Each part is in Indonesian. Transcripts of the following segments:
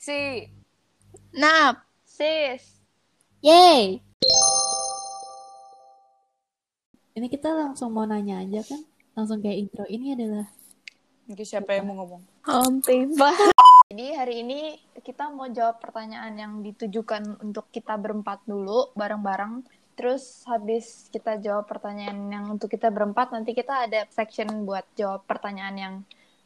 Si. Nap. Sis. Yeay! Ini kita langsung mau nanya aja kan? Langsung kayak intro. Ini adalah Mungkin siapa yang mau ngomong? Om tiba. Jadi hari ini kita mau jawab pertanyaan yang ditujukan untuk kita berempat dulu bareng-bareng. Terus habis kita jawab pertanyaan yang untuk kita berempat, nanti kita ada section buat jawab pertanyaan yang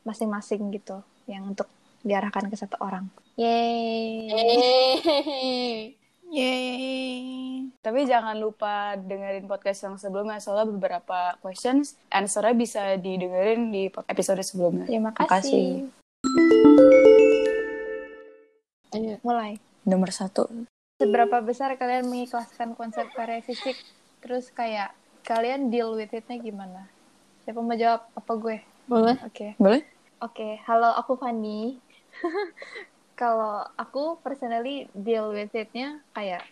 masing-masing gitu, yang untuk diarahkan ke satu orang. Yeay. Yeay! Yeay. Tapi jangan lupa dengerin podcast yang sebelumnya, soalnya beberapa questions, answernya bisa didengerin di episode sebelumnya. Terima Makasih. kasih. Ayo. Mulai. Nomor satu. Seberapa besar kalian mengikhlaskan konsep karya fisik? Terus kayak kalian deal with it-nya gimana? Siapa mau jawab? Apa gue? Boleh? Oke. Boleh? Oke, halo aku Fanny. Kalau aku personally deal with it-nya kayak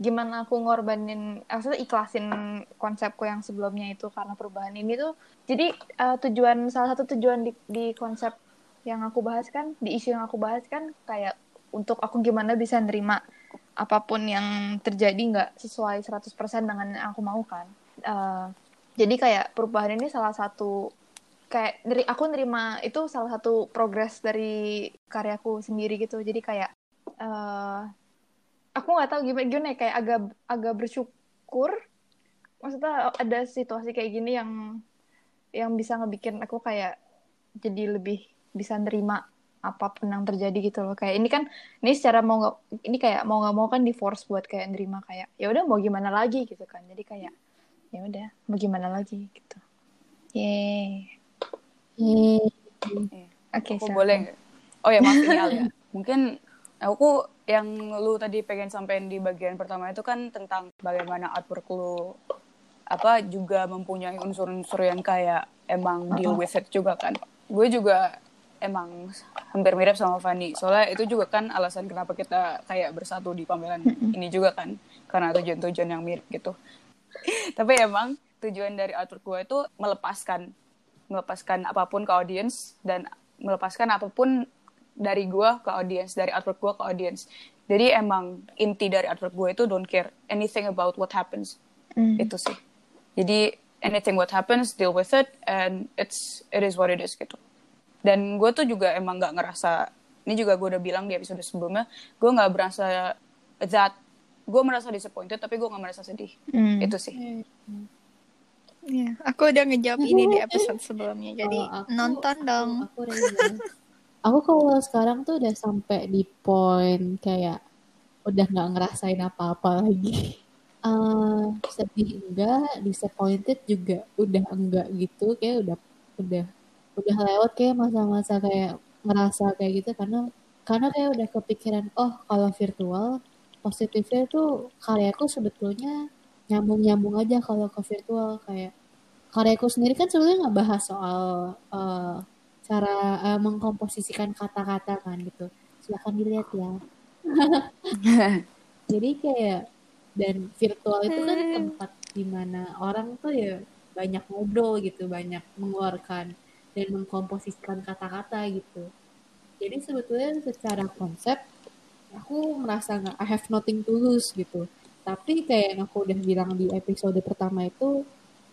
gimana aku ngorbanin, maksudnya ikhlasin konsepku yang sebelumnya itu karena perubahan ini tuh. Jadi eh, tujuan salah satu tujuan di, di konsep yang aku bahas kan, di isu yang aku bahas kan kayak untuk aku gimana bisa nerima apa pun yang terjadi nggak sesuai 100% dengan yang aku mau kan. Eh, jadi kayak perubahan ini salah satu kayak dari aku nerima itu salah satu progres dari karyaku sendiri gitu. Jadi kayak eh aku nggak tahu gimana gimana ya, kayak agak agak bersyukur. Maksudnya ada situasi kayak gini yang yang bisa ngebikin aku kayak jadi lebih bisa nerima apa pun yang terjadi gitu loh. Kayak ini kan ini secara mau nggak ini kayak mau nggak mau kan di force buat kayak nerima kayak ya udah mau gimana lagi gitu kan. Jadi kayak ya udah mau gimana lagi gitu. Yeay. Yeay. Oke, Aku silakan. boleh nggak? Oh ya, maaf ini Alia. Mungkin aku yang lu tadi pengen sampein di bagian pertama itu kan tentang bagaimana artwork lu apa juga mempunyai unsur-unsur yang kayak emang deal with it juga kan. Gue juga emang hampir mirip sama Fanny. Soalnya itu juga kan alasan kenapa kita kayak bersatu di pameran ini juga kan. Karena tujuan-tujuan yang mirip gitu. Tapi emang tujuan dari artwork gue itu melepaskan melepaskan apa pun ke audience dan melepaskan apa pun dari gue ke audience dari artwork gue ke audience. Jadi emang inti dari artwork gue itu don't care anything about what happens. Hmm. itu sih. Jadi anything what happens deal with it and it's it is what it is gitu. Dan gue tuh juga emang nggak ngerasa ini juga gue udah bilang di episode sebelumnya gue nggak berasa that gue merasa disappointed tapi gue nggak merasa sedih. Hmm. itu sih Iya, aku udah ngejawab ini di episode sebelumnya. Jadi Kalau aku- nonton dong. Aku, bilang. aku kalau sekarang tuh udah sampai di poin kayak udah nggak ngerasain apa-apa lagi. Eh, sedih enggak, disappointed juga udah enggak gitu, kayak udah udah udah lewat kayak masa-masa kayak ngerasa kayak gitu karena karena kayak udah kepikiran oh kalau virtual positifnya tuh karyaku sebetulnya nyambung-nyambung aja kalau ke virtual kayak karyaku sendiri kan sebenarnya nggak bahas soal eh, cara eh, mengkomposisikan kata-kata kan gitu. Silahkan dilihat ya. Jadi kayak dan virtual itu kan tempat di mana orang tuh ya banyak ngobrol gitu banyak mengeluarkan dan mengkomposisikan kata-kata gitu. Jadi sebetulnya secara konsep aku merasa nggak I have nothing to lose gitu tapi kayak yang aku udah bilang di episode pertama itu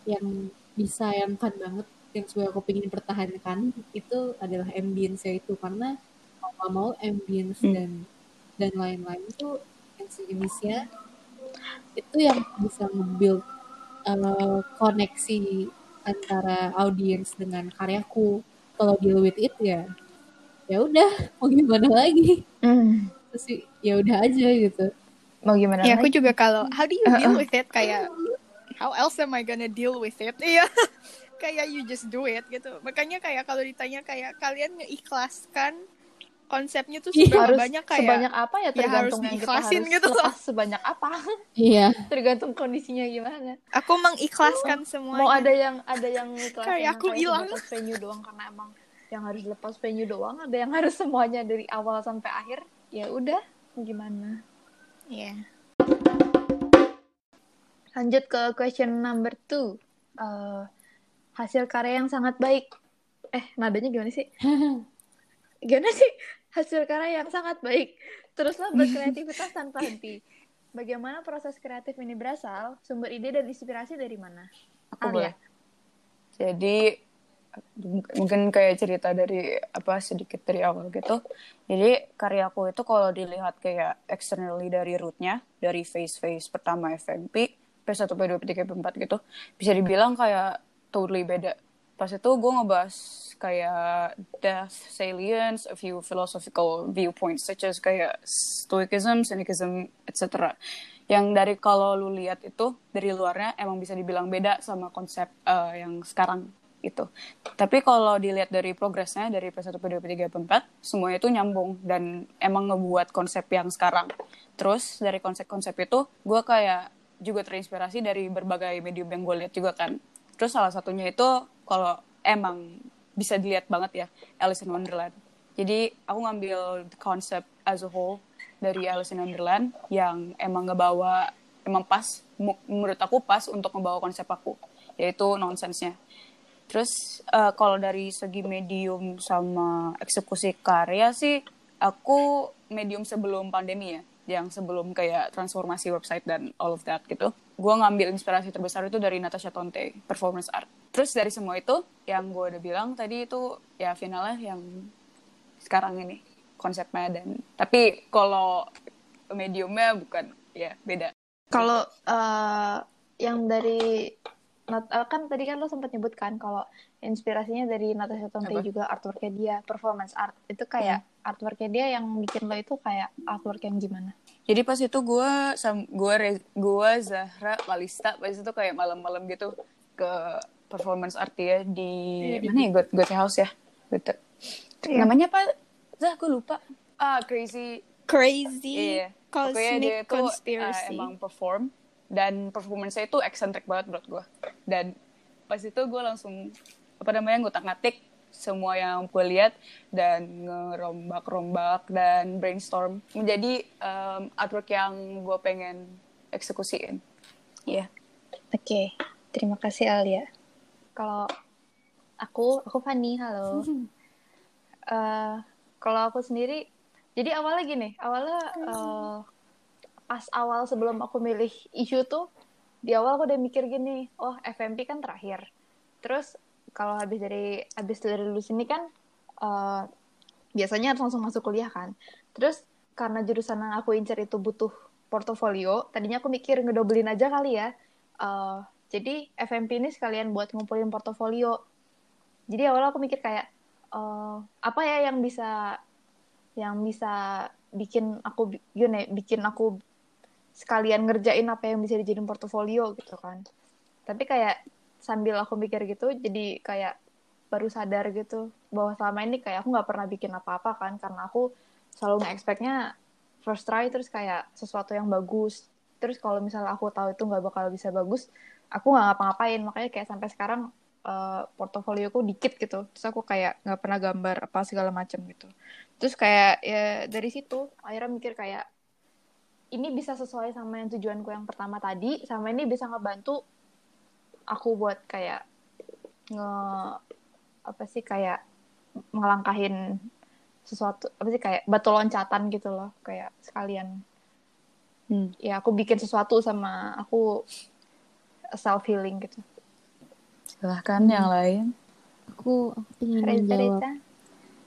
yang disayangkan banget yang sebenarnya aku pengen pertahankan itu adalah ambience itu karena mau nggak mau ambience Hmm. dan dan lain-lain itu yang sejenisnya itu yang bisa nge-build uh, koneksi antara audiens dengan karyaku kalau deal with it ya ya udah mau gimana lagi Hmm. terus ya udah aja gitu Mau gimana Ya aku lagi? juga kalau how do you deal with it kayak how else am I gonna deal with it? Iya. kayak you just do it gitu. Makanya kayak kalau ditanya kayak kalian ngeikhlaskan konsepnya tuh seberapa harus banyak kayak sebanyak apa ya ya tergantung harus yang kita harus gitu. lepas sebanyak apa iya tergantung kondisinya gimana aku mengikhlaskan semuanya. mau ada yang ada yang Kayak aku kayak hilang. venue doang karena emang yang harus lepas venue doang ada yang harus semuanya dari awal sampai akhir ya udah gimana Iya. lanjut ke question number two Eh, hasil karya yang sangat baik eh nadanya gimana sih gimana sih hasil karya yang sangat baik. Teruslah berkreativitas tanpa henti. Bagaimana proses kreatif ini berasal? Sumber ide dan inspirasi dari mana? Aku Alia. boleh. Jadi mungkin kayak cerita dari apa sedikit dari awal gitu. Jadi karyaku itu kalau dilihat kayak externally dari rootnya, dari phase-phase pertama FMP, P1, P2, P3, P4 gitu, bisa dibilang kayak totally beda. Pas itu gue ngebahas kayak death, salience, a few philosophical viewpoints such as kayak stoicism, cynicism, etc. Yang dari kalau lu lihat itu dari luarnya emang bisa dibilang beda sama konsep eh, yang sekarang itu. Tapi kalau dilihat dari progresnya dari P1, P2, P3, P4, semuanya itu nyambung dan emang ngebuat konsep yang sekarang. Terus dari konsep-konsep itu gue kayak juga terinspirasi dari berbagai medium yang gue lihat juga kan. Terus salah satunya itu kalau emang bisa dilihat banget ya Alice in Wonderland. Jadi aku ngambil konsep as a whole dari Alice in Wonderland yang emang ngebawa emang pas menurut aku pas untuk ngebawa konsep aku yaitu nonsensnya. Terus eh, kalau dari segi medium sama eksekusi karya sih aku medium sebelum pandemi ya, yang sebelum kayak transformasi website dan all of that gitu. Gue ngambil inspirasi terbesar itu dari Natasha Tonte, performance art. Terus dari semua itu, yang gue udah bilang tadi itu ya finalnya yang sekarang ini konsepnya dan tapi kalau mediumnya bukan ya beda. Kalau eh, yang dari Nat- eh, kan tadi kan lo sempat nyebutkan kalau inspirasinya dari Natasha Tonte Apa? juga artworknya dia performance art itu kayak artworknya dia yang bikin lo itu kayak artwork yang gimana? Jadi pas itu gue gue gue Zahra Kalista pas itu kayak malam-malam gitu ke performance art dia di mana ya God, God House ya gitu. Iya. Namanya apa? Zah gue lupa. Ah Crazy. Crazy Iya. Pokoknya dia cosmic tuh uh, conspiracy. emang perform dan performance-nya itu eksentrik banget menurut gue. Dan pas itu gue langsung apa namanya ngutak-ngatik semua yang gue lihat dan ngerombak-rombak dan brainstorm menjadi um, artwork yang gue pengen eksekusiin. Iya. Oke, terima kasih Alia. Kalau aku, aku Fanny, halo. Eh, kalau aku sendiri, jadi awalnya gini, awalnya eh, pas awal sebelum aku milih isu tuh, di awal aku udah mikir gini, oh FMP kan terakhir. Terus kalau habis dari habis dari lulus ini kan eh, biasanya harus langsung masuk kuliah kan. Terus karena jurusan yang aku incer itu butuh portofolio, tadinya aku mikir ngedobelin aja kali ya. Eh, jadi FMP ini sekalian buat ngumpulin portofolio. Jadi awalnya aku mikir kayak eh, apa ya yang bisa yang bisa bikin aku gini bikin aku sekalian ngerjain apa yang bisa dijadiin portofolio gitu kan. Tapi kayak sambil aku mikir gitu jadi kayak baru sadar gitu bahwa selama ini kayak aku nggak pernah bikin apa-apa kan karena aku selalu nge-expect-nya first try terus kayak sesuatu yang bagus. Terus kalau misalnya aku tahu itu nggak bakal bisa bagus aku nggak ngapa-ngapain. Makanya kayak sampai sekarang eh, portofolioku dikit gitu. Terus aku kayak nggak pernah gambar apa segala macam gitu. Terus kayak ya dari situ akhirnya mikir kayak ini bisa sesuai sama yang tujuanku yang pertama tadi sama ini bisa ngebantu aku buat kayak nge apa sih kayak ngelangkahin sesuatu apa sih kayak batu loncatan gitu loh kayak sekalian. Hmm. ya aku bikin sesuatu sama aku self healing gitu. Silahkan yang lain. Aku, aku Reza menjawab Reza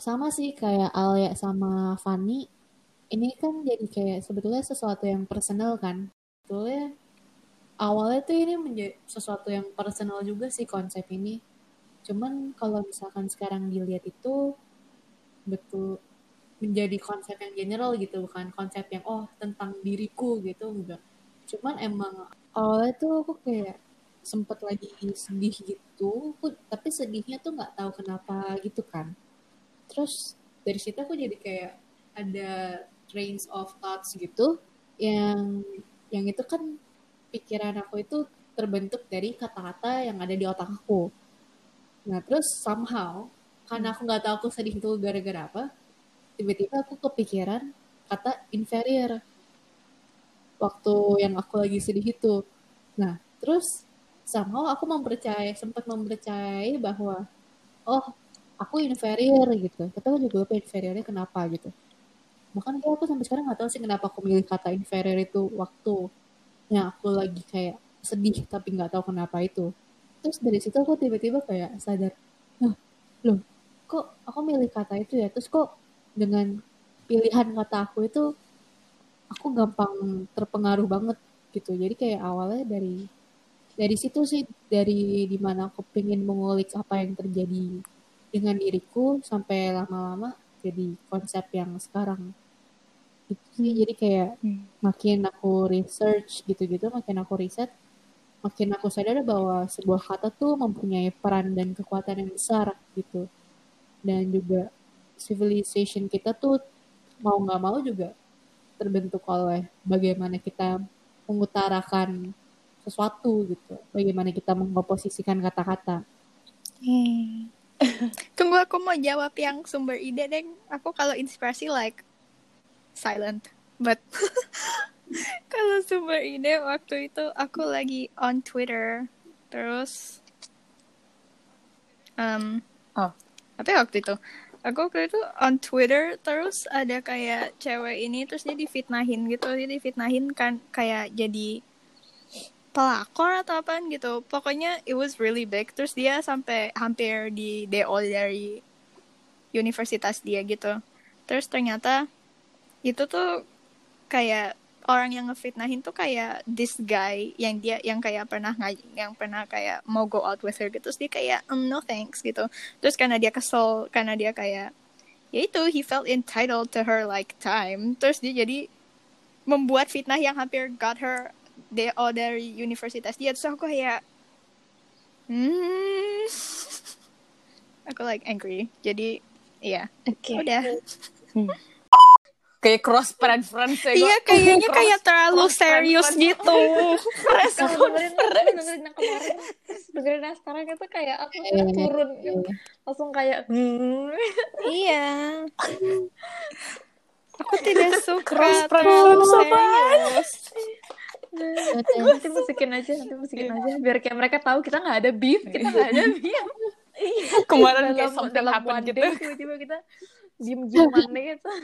sama sih kayak Alia sama Fanny ini kan jadi kayak sebetulnya sesuatu yang personal kan. Sebetulnya awalnya tuh ini menjadi sesuatu yang personal juga sih konsep ini. Cuman kalau misalkan sekarang dilihat itu betul menjadi konsep yang general gitu bukan konsep yang oh tentang diriku gitu enggak. Cuman emang awalnya tuh aku kayak sempet lagi sedih gitu aku- tapi sedihnya tuh nggak tahu kenapa gitu kan. Terus dari situ aku jadi kayak ada trains of thoughts gitu yang yang itu kan pikiran aku itu terbentuk dari kata-kata yang ada di otak aku. Nah terus somehow karena aku nggak tahu aku sedih itu gara-gara apa tiba-tiba aku kepikiran kata inferior waktu yang aku lagi sedih itu. Nah terus somehow aku mempercayai sempat mempercayai bahwa oh aku inferior gitu. Tapi aku juga lupa inferiornya kenapa gitu bahkan kayak aku sampai sekarang nggak tahu sih kenapa aku milih kata inferior itu waktu yang aku lagi kayak sedih tapi nggak tahu kenapa itu. Terus dari situ aku tiba-tiba kayak sadar loh kok aku milih kata itu ya? Terus kok dengan pilihan kata aku itu aku gampang terpengaruh banget gitu. Jadi kayak awalnya dari dari situ sih dari di mana aku pengen mengulik apa yang terjadi dengan diriku sampai lama-lama jadi konsep yang sekarang itu sih jadi kayak Hmm. makin aku research gitu-gitu makin aku riset makin aku sadar bahwa sebuah kata tuh mempunyai peran dan kekuatan yang besar gitu dan juga civilization kita tuh mau nggak mau juga terbentuk oleh bagaimana kita mengutarakan sesuatu gitu bagaimana kita mengkomposisikan kata-kata Hmm. Tunggu aku mau jawab yang sumber ide deh. Aku kalau inspirasi like silent, but kalau sumber ide waktu itu aku lagi on Twitter, terus um, Oh. apa ya waktu itu? Aku waktu itu on Twitter terus ada kayak cewek ini terus dia difitnahin gitu, dia difitnahin kan kayak jadi pelakor atau apaan gitu. Pokoknya it was really big. Terus dia sampai hampir di DO dari universitas dia gitu. Terus ternyata itu tuh kayak orang yang ngefitnahin tuh kayak this guy yang dia yang kayak pernah yang pernah kayak mau go out with her gitu. Terus dia kayak um, no thanks gitu. Terus karena dia kesel karena dia kayak ya itu he felt entitled to her like time. Terus dia jadi membuat fitnah yang hampir got her DO dari universitas dia. Terus aku kayak hmm. Aku like angry. Jadi iya. Oke. udah. Kayak cross friend friends ya. iya kayaknya Cross- kayak terlalu cross serius gitu. Press Kalau dengerin dengerin yang kemarin terus dengerin yang sekarang itu kayak aku tuh turun langsung kayak hmm. iya. Aku tidak suka Cross terlalu serius nanti musikin aja nanti musikin aja biar kayak mereka tahu kita nggak ada beef kita nggak ada beef Kemarin kayak dalam, something dalam happen one gitu. tiba-tiba kita diem dieman gitu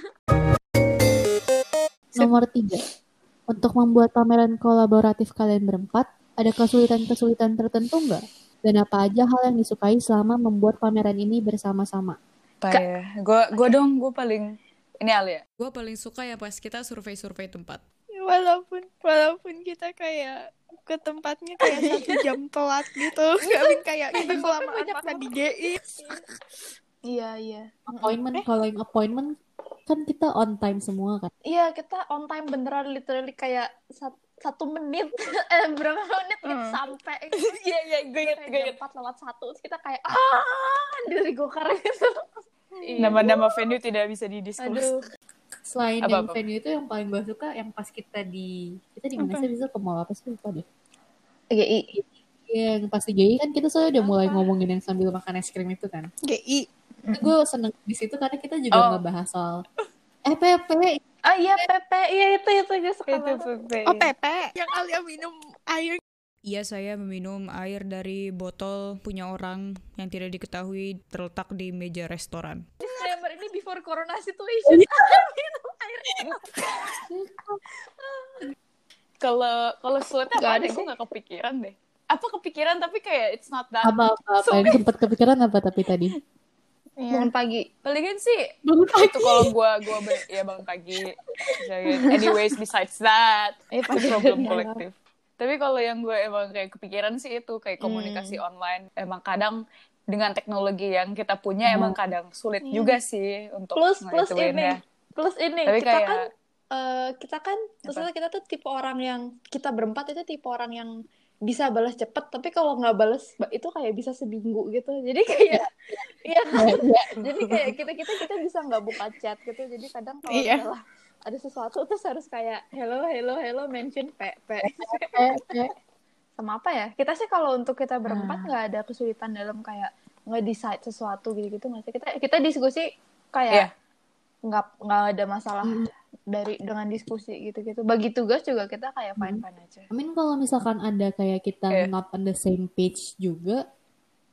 Nomor tiga, untuk membuat pameran kolaboratif kalian berempat, ada kesulitan-kesulitan tertentu nggak? Dan apa aja hal yang disukai selama membuat pameran ini bersama-sama? Apa ya? Gue gue dong gue paling ini Ali ya. Gue paling suka ya pas kita survei-survei tempat. Walaupun walaupun kita kayak ke tempatnya kayak satu jam telat gitu nggak kayak kita kelamaan makan di GI iya iya Appointment, kalau yang appointment kan kita on time semua kan? iya kita on time beneran literally kayak sat- satu menit eh berapa menit Hmm. sampai Iya iya gue inget gue inget. 4 lewat satu terus kita kayak ah dari gokar gitu. Nama-nama venue tidak bisa didiskus. Selain Apa, yang apa? venue itu yang paling gue suka yang pas kita di kita di mana Apa? sih bisa ke mall apa sih lupa deh. GI Iya, yang pas di GI kan kita soalnya udah mulai ngomongin yang sambil makan es krim itu kan. GI Gue seneng di situ karena kita juga Oh. ngebahas soal EPP. ah iya Pepe iya itu itu gue suka Itu banget Pepe. oh Pepe yang Alia minum air Iya, saya meminum air dari botol punya orang yang tidak diketahui terletak di meja restoran. Disclaimer ini before corona situation minum air Kalau kalau sulitnya Nggak ada. Gue gak kepikiran deh. Apa kepikiran tapi kayak it's not that. Apa apa, apa yang sempat kepikiran apa tapi tadi? bangun pagi Palingan sih Bangun itu kalau gue gue ya bangun pagi. Anyways besides that eh itu problem kolektif. Tapi kalau yang gue emang kayak kepikiran sih itu kayak komunikasi online. Emang kadang dengan teknologi yang kita punya emang kadang sulit juga sih untuk plus plus ini. ya. plus ini Tapi kita kayak kan eh, kita kan maksudnya kita tuh tipe orang yang kita berempat itu tipe orang yang bisa balas cepet tapi kalau nggak balas ba- itu kayak bisa seminggu gitu. Jadi kayak iya. kan? jadi kayak kita kita kita bisa nggak buka chat gitu. Jadi kadang kalau Iya. ada sesuatu terus harus kayak hello hello hello mention p p sama apa ya kita sih kalau untuk kita berempat nggak ada kesulitan dalam kayak nggak decide sesuatu gitu gitu nggak sih kita kita diskusi kayak Iya. nggak nggak ada masalah dari dengan diskusi gitu gitu bagi tugas juga kita kayak fine fine aja I mean kalau misalkan ada kayak kita Iya. not on the same page juga,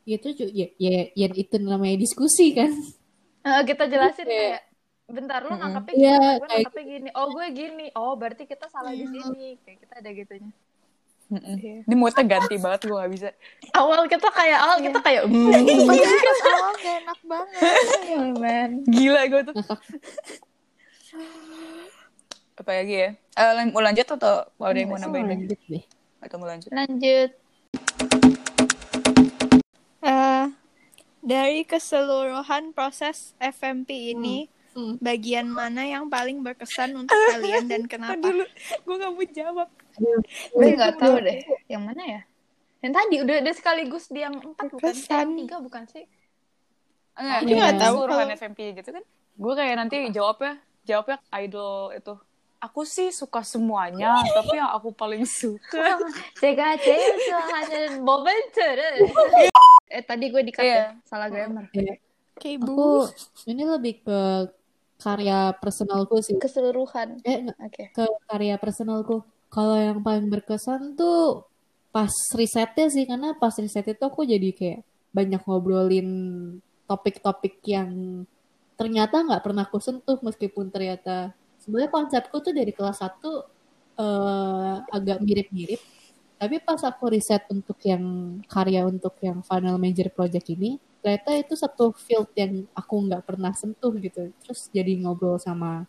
itu ya, ya, ya itu namanya diskusi kan Eh, kita jelasin Oke. kayak bentar lu Mm-mm. nangkepnya Iya, gini, gue kayak nangkepnya gini. Oh gue gini. Oh berarti kita salah di sini. Kayak kita ada gitunya. Mm-mm. Iya. Ini moodnya ganti banget gue gak bisa. Awal kita kayak awal kita kayak hmm. Podcast awal gak enak banget. Oh, man. Gila gue tuh. Apa lagi ya? Eh, lan- mau lanjut atau mau ada yang mau nambahin lagi? deh Atau mau lanjut? Lanjut. Eh, dari keseluruhan proses FMP ini, Hmm hmm. bagian mana yang paling berkesan untuk kalian dan kenapa? Dulu gue gak mau jawab. Gue gak tau deh, yang mana ya? Yang tadi udah ada sekaligus di yang empat bukan? Eh, yang tiga bukan sih? Enggak, oh, tau tahu kalau FMP gitu kan? Gue kayak nanti jawabnya jawabnya idol itu. Aku sih suka semuanya, tapi yang aku paling suka. Jika itu hanya boban terus. Eh tadi gue dikata iya. yeah. salah grammar. Kayak okay, ini lebih ke karya personalku sih Keseluruhan. eh Oke. ke karya personalku kalau yang paling berkesan tuh pas risetnya sih karena pas riset itu aku jadi kayak banyak ngobrolin topik-topik yang ternyata nggak pernah aku sentuh meskipun ternyata sebenarnya konsepku tuh dari kelas 1 eh, agak mirip-mirip tapi pas aku riset untuk yang karya untuk yang final major project ini ternyata itu satu field yang aku nggak pernah sentuh gitu. Terus jadi ngobrol sama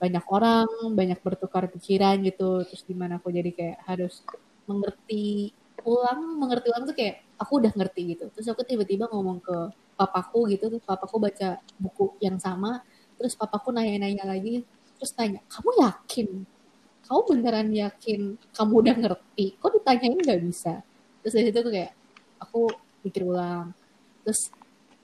banyak orang banyak bertukar pikiran gitu. Terus gimana aku jadi kayak harus mengerti ulang mengerti ulang tuh kayak aku udah ngerti gitu. Terus aku tiba-tiba ngomong ke papaku gitu. Terus papaku baca buku yang sama. Terus papaku nanya-nanya lagi. Terus tanya kamu yakin kamu beneran yakin kamu udah ngerti kok ditanyain nggak bisa terus dari situ tuh kayak aku pikir ulang terus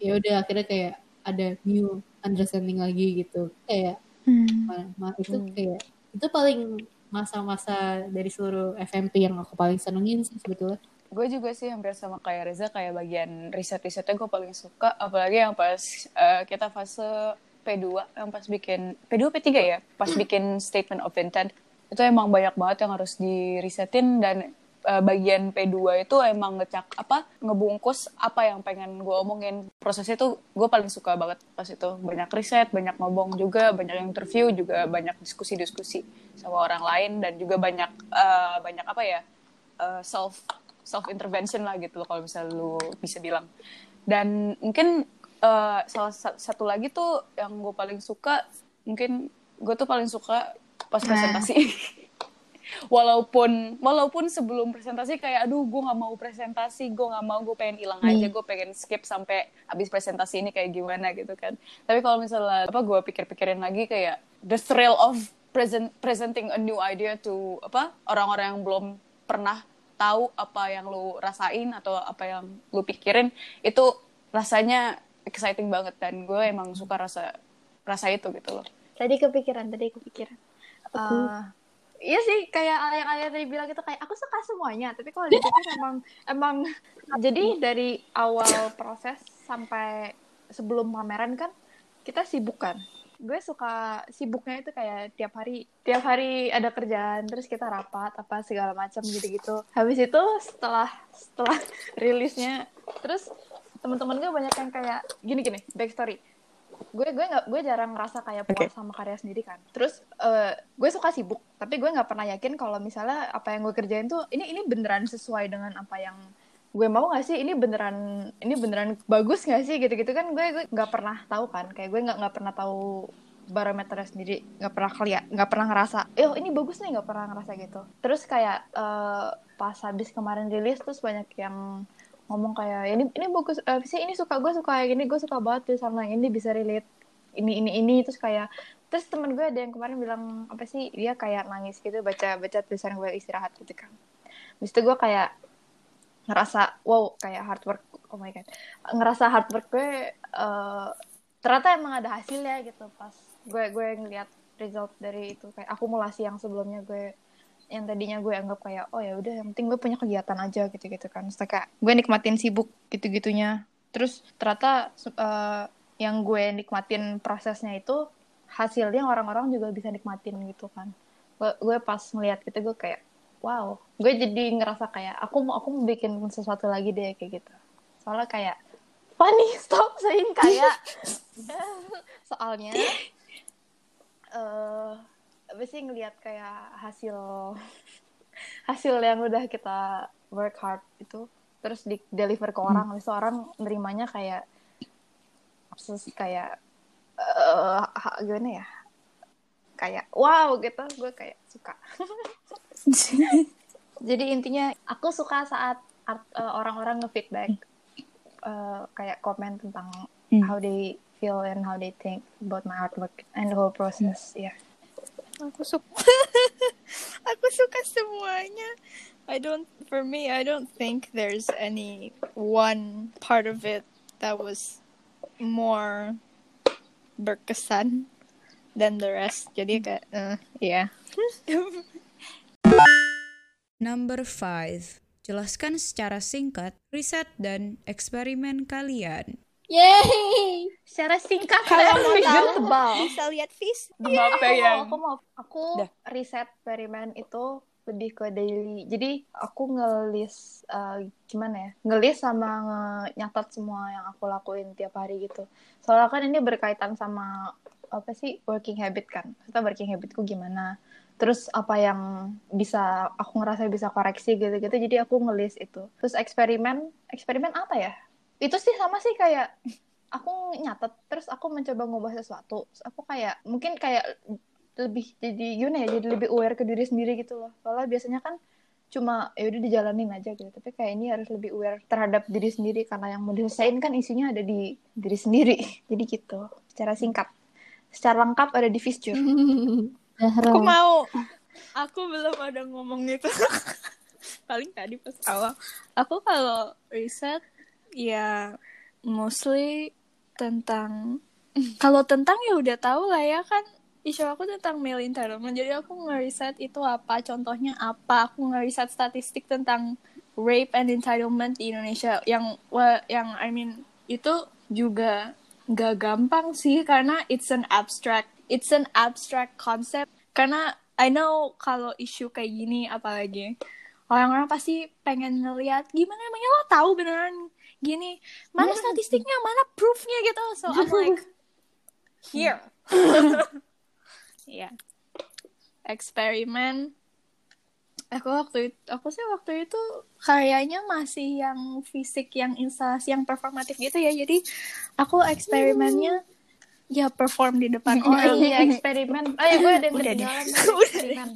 ya udah akhirnya kayak ada new understanding lagi gitu kayak Hmm. Ma- itu kayak itu paling masa-masa dari seluruh FMP yang aku paling senengin sih sebetulnya gue juga sih hampir sama kayak Reza, kayak bagian riset-risetnya gue paling suka. Apalagi yang pas eh, kita fase P2, yang pas bikin, P2 P3 ya? Pas bikin statement of intent. Itu emang banyak banget yang harus dirisetin dan eh, bagian P2 itu emang ngecak apa ngebungkus apa yang pengen gue omongin. Prosesnya tuh gue paling suka banget pas itu. Banyak riset banyak ngomong juga banyak interview juga banyak diskusi-diskusi sama orang lain dan juga banyak eh, banyak apa ya eh, self self intervention lah gitu kalau misalnya lu bisa bilang. Dan mungkin eh, salah sa- satu lagi tuh yang gue paling suka mungkin gue tuh paling suka pas presentasi. Walaupun walaupun sebelum presentasi kayak aduh gue nggak mau presentasi gue nggak mau gue pengen hilang aja gue pengen skip sampai habis presentasi ini kayak gimana gitu kan. Tapi kalau misalnya apa gue pikir-pikirin lagi kayak the thrill of present presenting a new idea to apa orang-orang yang belum pernah tahu apa yang lu rasain atau apa yang lu pikirin itu rasanya exciting banget dan gue emang suka rasa rasa itu gitu loh. Tadi kepikiran, tadi kepikiran. Eh, iya sih, kayak yang ayah tadi bilang itu kayak aku suka semuanya. Tapi kalau dipikir emang emang jadi dari awal proses sampai sebelum pameran kan kita sibuk kan. Gue suka sibuknya itu kayak tiap hari tiap hari ada kerjaan terus kita rapat apa segala macam gitu-gitu. Habis itu setelah setelah rilisnya terus teman-teman gue banyak yang kayak gini-gini backstory gue gue nggak gue jarang ngerasa kayak puas sama karya sendiri kan. Terus eh, gue suka sibuk tapi gue nggak pernah yakin kalau misalnya apa yang gue kerjain tuh ini ini beneran sesuai dengan apa yang gue mau nggak sih? Ini beneran ini beneran bagus nggak sih? Gitu gitu kan gue gue nggak pernah tahu kan. Kayak gue nggak nggak pernah tahu barometernya sendiri. Nggak pernah keliat nggak pernah ngerasa eh ini bagus nih nggak pernah ngerasa gitu. Terus kayak eh, pas habis kemarin rilis terus banyak yang ngomong kayak ini ini bagus eh, sih ini suka gue suka kayak gini gue suka banget tuh sama yang ini bisa relate ini ini ini. Terus kayak terus temen gue ada yang kemarin bilang apa sih? Dia kayak nangis gitu baca baca tulisan gue istirahat gitu kan. Habis itu gue kayak ngerasa wow kayak hard work oh my god. Ngerasa hard work gue eh, ternyata emang ada hasilnya gitu pas gue gue ngeliat result dari itu kayak akumulasi yang sebelumnya gue yang tadinya gue anggap kayak oh ya udah yang penting gue punya kegiatan aja gitu gitu kan. Terus kayak gue nikmatin sibuk gitu gitunya terus ternyata eh, yang gue nikmatin prosesnya itu hasilnya orang-orang juga bisa nikmatin gitu kan. Gue, gue pas ngeliat gitu gue kayak wow. Gue jadi ngerasa kayak aku mau aku mau bikin sesuatu lagi deh kayak gitu. Soalnya kayak funny stop saying kayak. Soalnya eh apa sih ngelihat kayak hasil hasil yang udah kita work hard itu terus di deliver ke orang itu orang nerimanya kayak terus kayak ha- gimana ya? Kayak wow gitu gue kayak suka. Jadi intinya aku suka saat eh, orang-orang ngefeedback eh, kayak komen tentang Hmm. how they feel and how they think about my artwork and the whole process ya Aku suka. aku suka semuanya. I don't. For me, I don't think there's any one part of it that was more berkesan than the rest. Jadi kayak, uh, yeah. Number 5. Jelaskan secara singkat riset dan eksperimen kalian. Yay! secara singkat Kalau mau tahu, tebal. bisa lihat. Apa aku yang mau, aku mau. Aku Dah. riset eksperimen itu lebih ke daily. Jadi aku ngelis eh, gimana ya? Ngelis sama nge- nyatat semua yang aku lakuin tiap hari gitu. Soalnya kan ini berkaitan sama apa sih? Working habit kan? Kita working habitku gimana? Terus apa yang bisa aku ngerasa bisa koreksi gitu-gitu. Jadi aku ngelis itu. Terus eksperimen eksperimen apa ya itu sih sama sih kayak aku nyatet terus aku mencoba ngubah sesuatu Terus aku kayak mungkin kayak lebih jadi gimana ya jadi lebih aware ke diri sendiri gitu loh soalnya biasanya kan cuma ya udah dijalanin aja gitu tapi kayak ini harus lebih aware terhadap diri sendiri karena yang mau diselesain kan isinya ada di diri sendiri jadi gitu secara singkat secara lengkap ada di Zahra. Aku mau. Aku belum ada ngomong itu. Paling tadi pas awal. Aku kalau riset ya mostly tentang kalau tentang ya udah tahu lah ya kan. Isu aku tentang male entitlement. Jadi aku ngeriset itu apa contohnya apa. Aku ngeriset statistik tentang rape and entitlement di Indonesia. Yang wa- yang I mean itu juga gak gampang sih karena it's an abstract it's an abstract concept. Karena I know kalau isu kayak gini apalagi orang-orang pasti pengen ngeliat gimana emangnya lo tahu beneran gini mana statistiknya? Mana proofnya? gitu. So I'm like here. Ya eksperimen. Aku waktu itu aku sih waktu itu kayaknya masih yang fisik yang instalasi yang performatif gitu ya. Jadi aku eksperimennya ya perform di depan oh orang. Iya eksperimen. Oh ya gue ada yang Udah deh. eksperimen.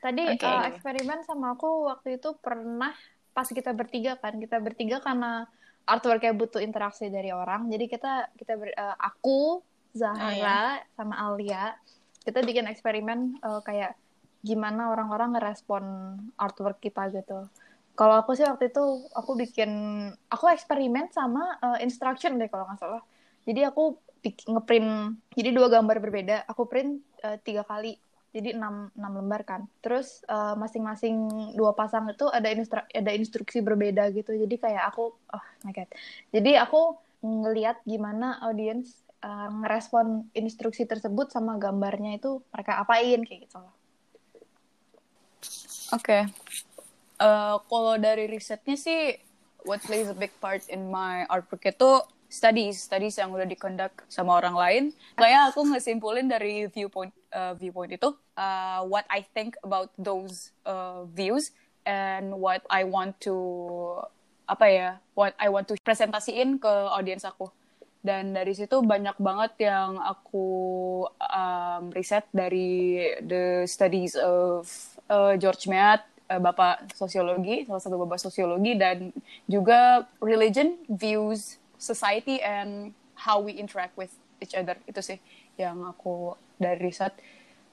Tadi Oke. eh, eksperimen sama aku waktu itu pernah pas kita bertiga kan. Kita bertiga karena artworknya butuh interaksi dari orang. Jadi kita kita ber- eh, aku Zahra Oh, iya. sama Alia kita bikin eksperimen eh, kayak gimana orang-orang ngerespon artwork kita gitu. Kalau aku sih waktu itu aku bikin aku eksperimen sama eh, instruction deh kalau nggak salah. Jadi aku ngeprint jadi dua gambar berbeda. Aku print eh, tiga kali jadi enam enam lembar kan. Terus eh, masing-masing dua pasang itu ada instru- ada instruksi berbeda gitu. Jadi kayak aku oh my god. Jadi aku ngelihat gimana audiens eh, ngerespon instruksi tersebut sama gambarnya itu mereka apain kayak gitu loh. Oke. Eh, kalau dari risetnya sih, what plays a big part in my artwork itu studies, studies yang udah dikondak sama orang lain. Kayak aku ngesimpulin dari viewpoint eh, viewpoint itu, uh, what I think about those uh, views and what I want to apa ya, what I want to presentasiin ke audiens aku. Dan dari situ banyak banget yang aku um, riset dari the studies of uh, George Mead, uh, bapak sosiologi, salah satu bapak sosiologi, dan juga religion, views, society, and how we interact with each other. Itu sih yang aku dari riset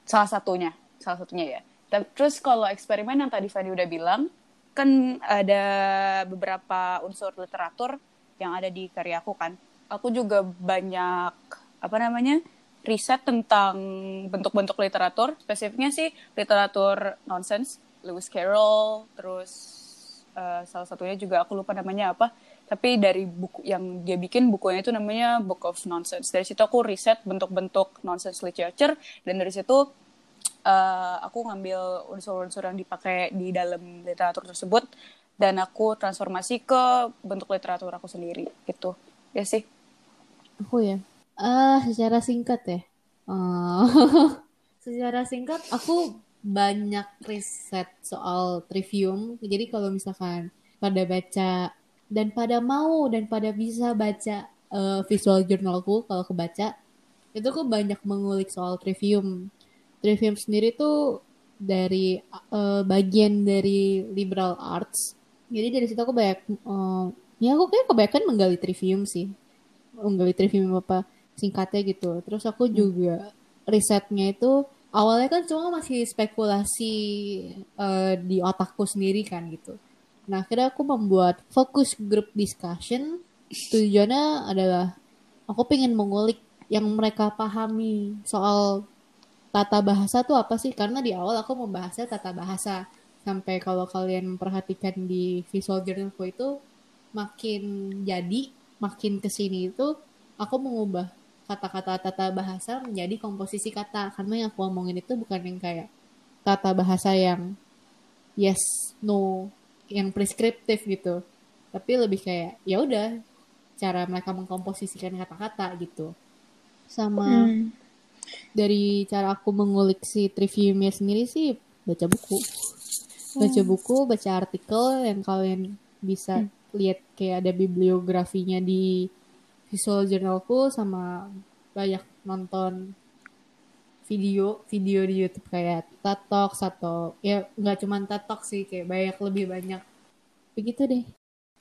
salah satunya, salah satunya ya. Terus kalau eksperimen yang tadi Fanny udah bilang, kan ada beberapa unsur literatur yang ada di karyaku kan. Aku juga banyak apa namanya riset tentang bentuk-bentuk literatur. Spesifiknya sih literatur nonsense, Lewis Carroll, terus eh, salah satunya juga aku lupa namanya apa. Tapi dari buku yang dia bikin bukunya itu namanya Book of Nonsense. Dari situ aku riset bentuk-bentuk nonsense literature dan dari situ eh, aku ngambil unsur-unsur yang dipakai di dalam literatur tersebut dan aku transformasi ke bentuk literatur aku sendiri gitu ya sih Aku ya. Ah, secara singkat ya. Ah, secara singkat aku banyak riset soal trivium. Jadi kalau misalkan pada baca dan pada mau dan pada bisa baca eh, visual journalku kalau kebaca itu aku banyak mengulik soal trivium. Trivium sendiri tuh dari eh, bagian dari liberal arts. Jadi dari situ aku banyak eh, ya aku kayak kebanyakan menggali trivium sih menggali trivium apa singkatnya gitu. Terus aku juga risetnya itu awalnya kan cuma masih spekulasi eh, di otakku sendiri kan gitu. Nah akhirnya aku membuat focus group discussion. Tujuannya adalah aku pengen mengulik yang mereka pahami soal tata bahasa tuh apa sih? Karena di awal aku membahasnya tata bahasa. Sampai kalau kalian memperhatikan di visual journalku itu makin jadi, makin ke sini itu aku mengubah kata-kata tata bahasa menjadi komposisi kata. Karena yang aku omongin itu bukan yang kayak tata bahasa yang yes, no, yang preskriptif gitu. Tapi lebih kayak ya udah cara mereka mengkomposisikan kata-kata gitu. Sama Hmm. dari cara aku mengulik si triviumnya sendiri sih baca buku baca buku baca artikel yang kalian bisa lihat kayak ada bibliografinya di visual journalku sama banyak nonton video video di YouTube kayak Talks atau ya nggak cuma Talks sih kayak banyak lebih banyak begitu deh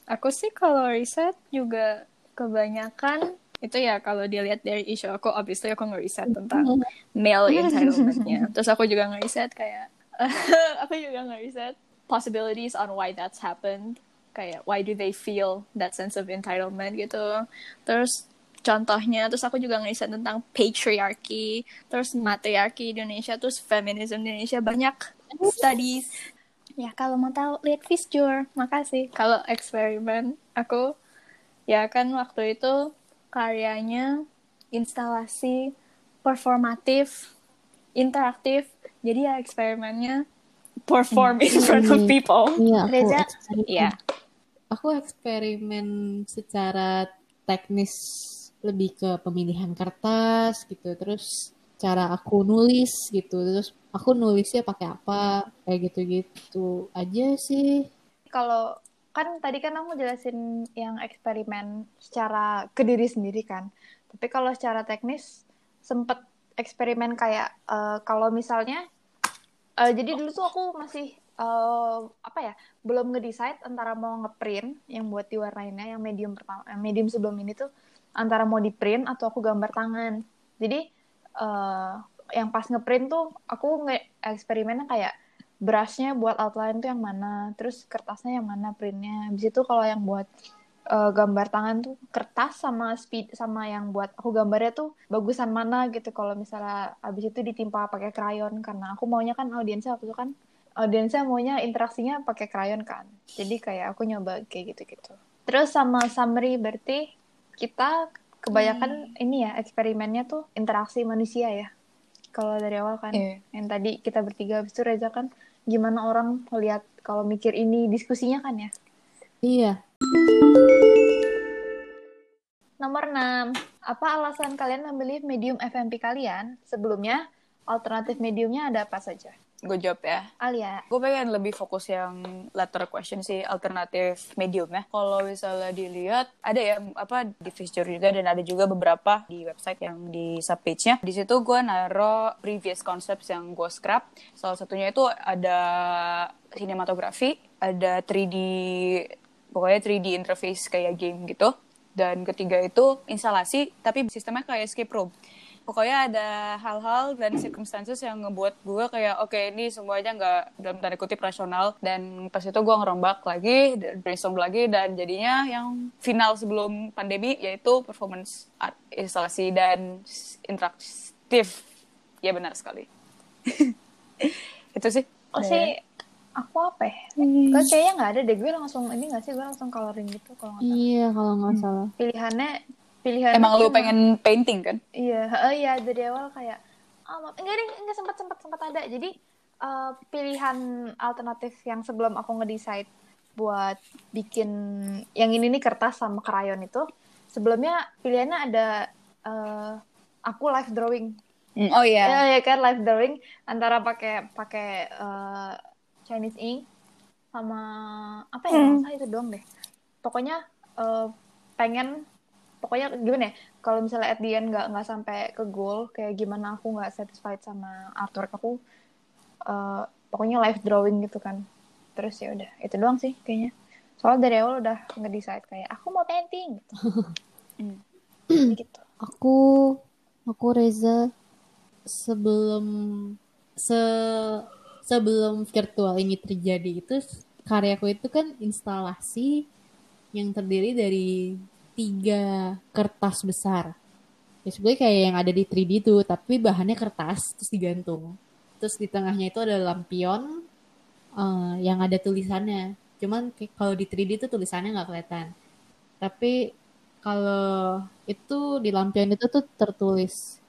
Aku sih kalau riset juga kebanyakan itu ya kalau dilihat dari isu aku obviously aku ngeriset tentang male entitlement-nya. Terus aku juga ngeriset kayak aku juga ngeriset possibilities on why that's happened. Kayak why do they feel that sense of entitlement gitu. Terus contohnya terus aku juga ngeriset tentang patriarchy, terus matriarki Indonesia, terus feminism Indonesia banyak studies Ya, kalau mau tahu lihat Visjur. Makasih. Kalau eksperimen aku ya kan waktu itu karyanya instalasi performatif, interaktif. Jadi ya eksperimennya perform in front of people. iya aku Reza, eksperimen Iya. aku eksperimen secara teknis lebih ke pemilihan kertas gitu terus cara aku nulis gitu terus aku nulisnya pakai apa kayak gitu-gitu aja sih Kalau kan tadi kan aku jelasin yang eksperimen secara ke diri sendiri kan. Tapi kalau secara teknis sempet eksperimen kayak eh, kalau misalnya eh, jadi dulu tuh aku masih eh, apa ya belum ngedecide antara mau ngeprint yang buat diwarnainnya yang medium pertama medium sebelum ini tuh antara mau di print atau aku gambar tangan. Jadi eh, yang pas ngeprint tuh aku nge eksperimennya kayak brushnya buat outline tuh yang mana, terus kertasnya yang mana printnya. Habis itu kalau yang buat eh, gambar tangan tuh kertas sama speed sama yang buat aku gambarnya tuh bagusan mana gitu. Kalau misalnya habis itu ditimpa pakai krayon karena aku maunya kan audiensnya waktu itu kan audiensnya maunya interaksinya pakai krayon kan. Jadi kayak aku nyoba kayak gitu-gitu. Terus sama summary berarti kita kebanyakan ini ya eksperimennya tuh interaksi manusia ya. Kalau dari awal kan Iya. yang tadi kita bertiga habis itu Reza kan gimana orang lihat kalau mikir ini diskusinya kan ya. iya Nomor 6. Apa alasan kalian memilih medium FMP kalian? Sebelumnya, alternatif mediumnya ada apa saja? Gue jawab ya. Alia. gue pengen lebih fokus yang letter question sih alternatif medium ya. Kalau misalnya dilihat ada ya apa di Fisher juga dan ada juga beberapa di website yang di subpage-nya. Di situ gue naro previous concepts yang gue scrap. Salah satunya itu ada sinematografi ada 3D pokoknya 3D interface kayak game gitu. Dan ketiga itu instalasi tapi sistemnya kayak escape room pokoknya ada hal-hal dan circumstances yang ngebuat gue kayak oke ini semuanya nggak dalam tanda kutip rasional dan pas itu gue ngerombak lagi brainstorm lagi dan jadinya yang final sebelum pandemi yaitu performance art instalasi dan interaktif ya benar sekali itu sih Oh sih, aku apa ya? Gue kayaknya nggak ada deh. Gue langsung, ini nggak sih? Gue langsung coloring gitu kalau nggak salah. iya kalau nggak salah Pilihannya, pilihan emang lu pengen painting kan? Iya, heeh, iya dari awal kayak ma- enggak deh, enggak sempat sempat sempat ada. Jadi eh, pilihan alternatif yang sebelum aku ngedecide buat bikin yang ini nih kertas sama krayon itu sebelumnya pilihannya ada eh, aku live drawing. Mm, oh iya. ya ya kan live drawing antara pakai pakai eh, Chinese ink sama apa ya usah itu doang deh. Pokoknya eh, pengen pokoknya gimana ya kalau misalnya at the end nggak nggak sampai ke goal kayak gimana aku nggak satisfied sama artwork aku eh, pokoknya live drawing gitu kan. Terus ya udah itu doang sih kayaknya. Soalnya dari awal udah nge-decide kayak aku mau painting gitu. Hmm. gitu. Aku aku Reza sebelum se sebelum virtual ini terjadi itu karyaku itu kan instalasi yang terdiri dari tiga kertas besar. Ya sebenarnya kayak yang ada di 3D itu, tapi bahannya kertas terus digantung. Terus di tengahnya itu ada lampion eh, yang ada tulisannya. Cuman kalau di 3D itu tulisannya nggak kelihatan. Tapi kalau itu di lampion itu tuh tertulis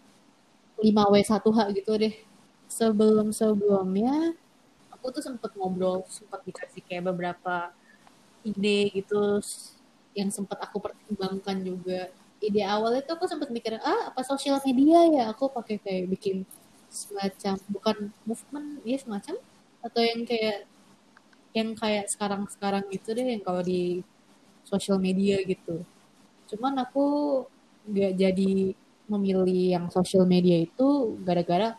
5W1H gitu deh. Sebelum-sebelumnya aku tuh sempet ngobrol, sempet dikasih kayak beberapa ide gitu yang sempet aku pertimbangkan juga. Ide awalnya tuh aku sempet mikir, ah apa sosial media ya? Aku pakai kayak bikin semacam bukan movement ya semacam atau yang kayak yang kayak sekarang-sekarang gitu deh yang kalau di sosial media gitu. Cuman aku nggak jadi memilih yang sosial media itu gara-gara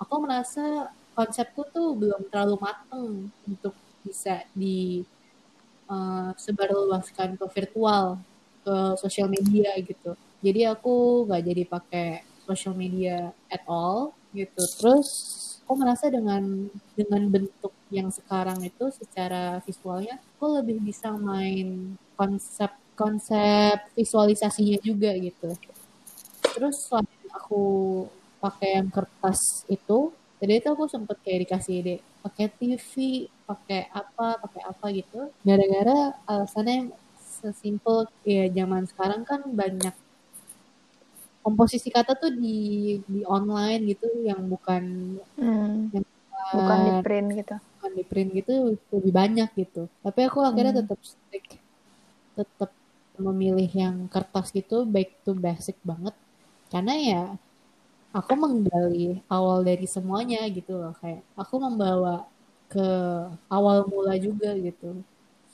aku merasa konsepku tuh belum terlalu mateng untuk bisa di eh, sebarluaskan ke virtual ke sosial media gitu. Jadi aku nggak jadi pakai sosial media at all gitu. Terus aku merasa dengan dengan bentuk yang sekarang itu secara visualnya aku lebih bisa main konsep konsep visualisasinya juga gitu. Terus selain aku pakai yang kertas itu, tadi itu aku sempet kayak dikasih ide pakai TV, pakai apa, pakai apa gitu. Gara-gara alasannya sesimpel ya zaman sekarang kan banyak komposisi kata tuh di di online gitu yang bukan Hmm, yang bukan di print gitu bukan di print gitu lebih banyak gitu. Tapi aku akhirnya Hmm. tetap stick, tetap memilih yang kertas gitu back to basic banget. Karena ya aku menggali awal dari semuanya gitu loh kayak aku membawa ke awal mula juga gitu.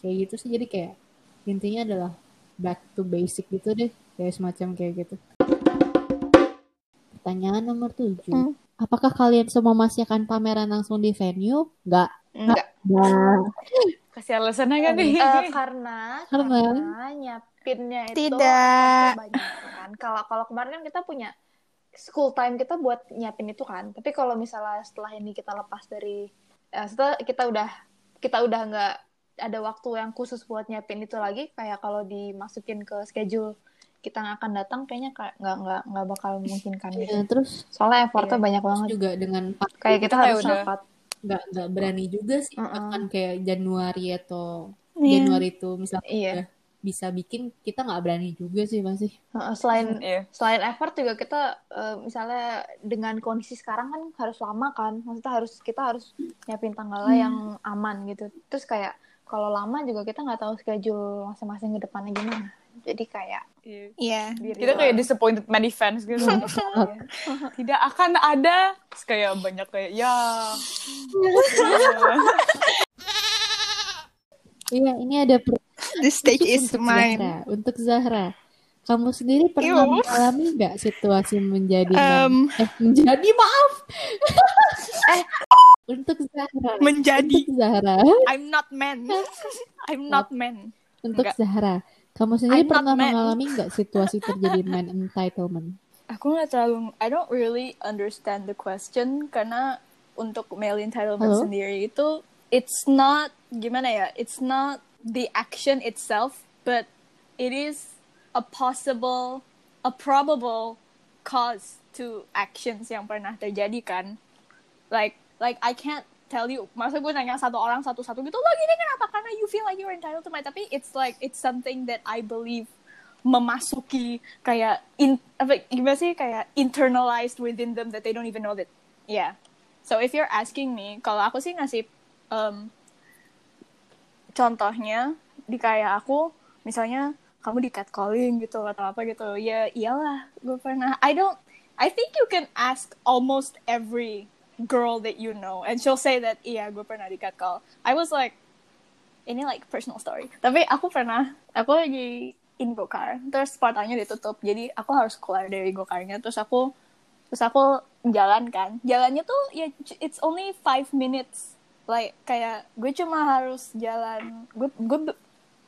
Kayak gitu sih jadi kayak intinya adalah back to basic gitu deh kayak semacam kayak gitu. Pertanyaan nomor tujuh. Hmm. Apakah kalian semua masih akan pameran langsung di venue? Enggak. enggak Nah, Kasih alasannya kan nih? Eh, karena Karena? karena nyapinnya itu Tidak. banyak kan. Kalau kalau kemarin kan kita punya school time kita buat nyiapin itu kan. Tapi kalau misalnya setelah ini kita lepas dari eh, setelah kita udah kita udah nggak ada waktu yang khusus buat nyiapin itu lagi kayak kalau dimasukin ke schedule kita nggak akan datang kayaknya kayak nggak nggak nggak bakal memungkinkan gitu. ya, terus Soalnya effortnya Iya. banyak banget. juga dengan Kayak kita harus rapat. nggak nggak berani juga sih Mm-mm. akan kayak Januari atau Iya. Januari itu misalnya Iya. Bisa bikin kita nggak berani juga sih masih Heeh, Selain Iya. selain effort juga kita eh, misalnya dengan kondisi sekarang kan harus lama kan maksudnya harus kita harus nyiapin tanggalnya yang aman gitu terus kayak kalau lama juga kita nggak tahu schedule masing-masing ke depannya gimana jadi kayak Iya. Iya. diri Kita kayak disappointed many fans gitu. Tidak akan ada. Terus kayak banyak kayak, ya. iya ini ada per- The stage is untuk mine. Zahra untuk Zahra kamu sendiri pernah Ew. mengalami nggak situasi menjadi Um, eh menjadi maaf eh untuk Zahra Menjadi. untuk Zahra I'm not man. I'm not man. untuk Enggak. Zahra kamu sendiri I'm pernah mengalami nggak situasi terjadi man entitlement Aku nggak terlalu, I don't really understand the question karena untuk male entitlement Halo? sendiri itu it's not gimana ya, it's not the action itself, but it is a possible, a probable cause to actions yang pernah terjadi kan. Like, like I can't tell you. Masa gue nanya satu orang satu-satu gitu, lo gini kenapa? Karena you feel like you're entitled to my. Tapi it's like it's something that I believe memasuki kayak in apa gimana sih kayak internalized within them that they don't even know that yeah so if you're asking me kalau aku sih ngasih um, contohnya di kayak aku misalnya kamu di catcalling gitu atau apa gitu ya iyalah gue pernah I don't I think you can ask almost every girl that you know and she'll say that iya gue pernah di catcall. I was like ini like personal story. Tapi aku pernah aku lagi in go-car terus portalnya ditutup jadi aku harus keluar dari go-karnya terus aku terus aku jalan kan. Jalannya tuh ya it's only five minutes like kayak gue cuma harus jalan gue gue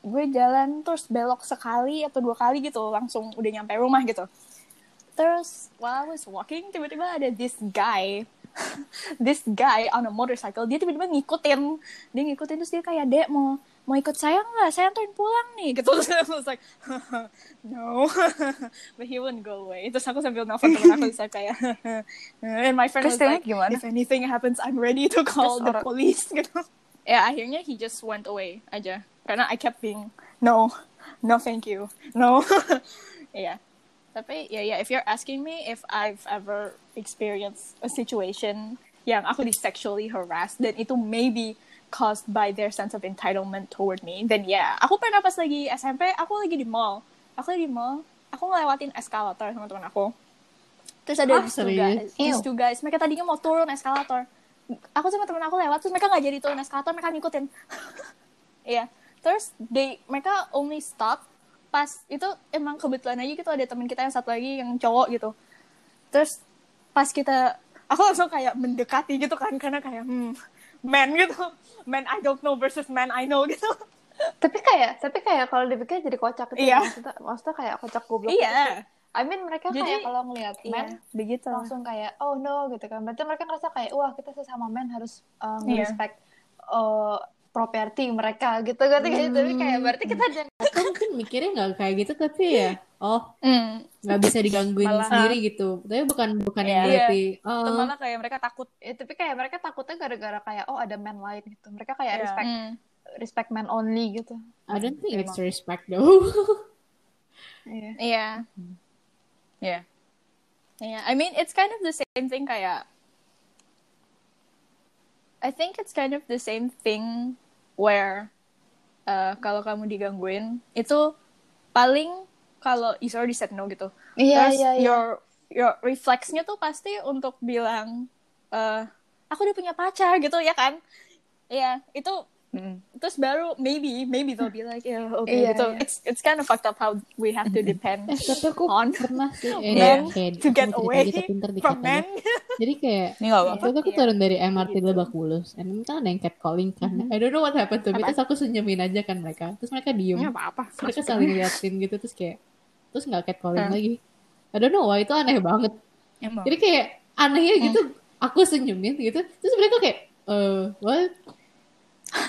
gue jalan terus belok sekali atau dua kali gitu langsung udah nyampe rumah gitu. Terus while I was walking tiba-tiba ada this guy. This guy on a motorcycle dia tiba-tiba ngikutin. Dia ngikutin terus dia kayak dek mau mau ikut saya nggak? Saya anterin pulang nih. Gitu. Terus I was like no. But he wouldn't go away. Terus aku sambil nelfon temen aku terus saya kayak and my friend Terus was like gimana? if anything happens I'm ready to call Terus the orang- police. Gitu. Ya akhirnya he just went away aja. Karena I kept being no. No thank you. No. Yeah tapi ya ya if you're asking me if I've ever experienced a situation yang aku di sexually harassed dan itu maybe caused by their sense of entitlement toward me then yeah aku pernah pas lagi SMP aku lagi di mall. Aku lagi di mall aku ngelewatin eskalator sama teman aku. Terus ada Ah, these two guys these two guys mereka tadinya mau turun eskalator. Aku sama temen aku lewat terus mereka nggak jadi turun eskalator mereka ngikutin. Iya. Terus they mereka only stop pas itu emang kebetulan aja gitu ada teman kita yang satu lagi yang cowok gitu. Terus pas kita aku langsung kayak mendekati gitu kan karena kayak hmm man gitu. Man I don't know versus man I know gitu. tapi kayak tapi kayak kalau dipikir jadi kocak gitu Iya. maksudnya, maksudnya kayak kocak goblok gitu. iya. I mean mereka Jadi- kayak kalau ngelihat Iya, men begitu. langsung kayak oh no gitu kan berarti mereka ngerasa kayak wah kita sesama men harus um, Iya. respect uh, properti mereka gitu gitu tapi kayak berarti kita jangan Aku mungkin mikirnya nggak kayak gitu tapi ya oh Hmm. nggak bisa digangguin Malah- sendiri gitu tapi bukan bukan yang Iya. berarti oh Atau malah kayak mereka takut ya, tapi kayak mereka takutnya gara-gara kayak oh ada men lain gitu mereka kayak Iya. respect Hmm. respect men only gitu I don't think it's Emang. respect though Iya. Iya. ya Yeah, I mean it's kind of the same thing kayak I think it's kind of the same thing where uh, kalau kamu digangguin itu paling kalau you already said no gitu. Iya, Terus iya, iya. your your refleksnya tuh pasti untuk bilang eh aku udah punya pacar gitu ya kan? Iya, itu Mm. terus baru maybe maybe they'll be like yeah okay Iya, gitu. iya. It's it's kind of fucked up how we have to depend eh tapi aku on pernah sih eh, men kayak to get away pinter dikit from men. jadi kayak ini nggak apa waktu itu aku Iya. turun dari MRT Gitu. Lebak Bulus and kan ada yang catcalling kan I don't know what happened to me Apa? terus aku senyumin aja kan mereka terus mereka diem Ya apa-apa. Terus mereka saling ngeliatin gitu terus kayak terus nggak catcalling Hmm. lagi. I don't know why itu aneh banget. Emang? Jadi kayak anehnya gitu aku senyumin gitu terus mereka kayak eh what?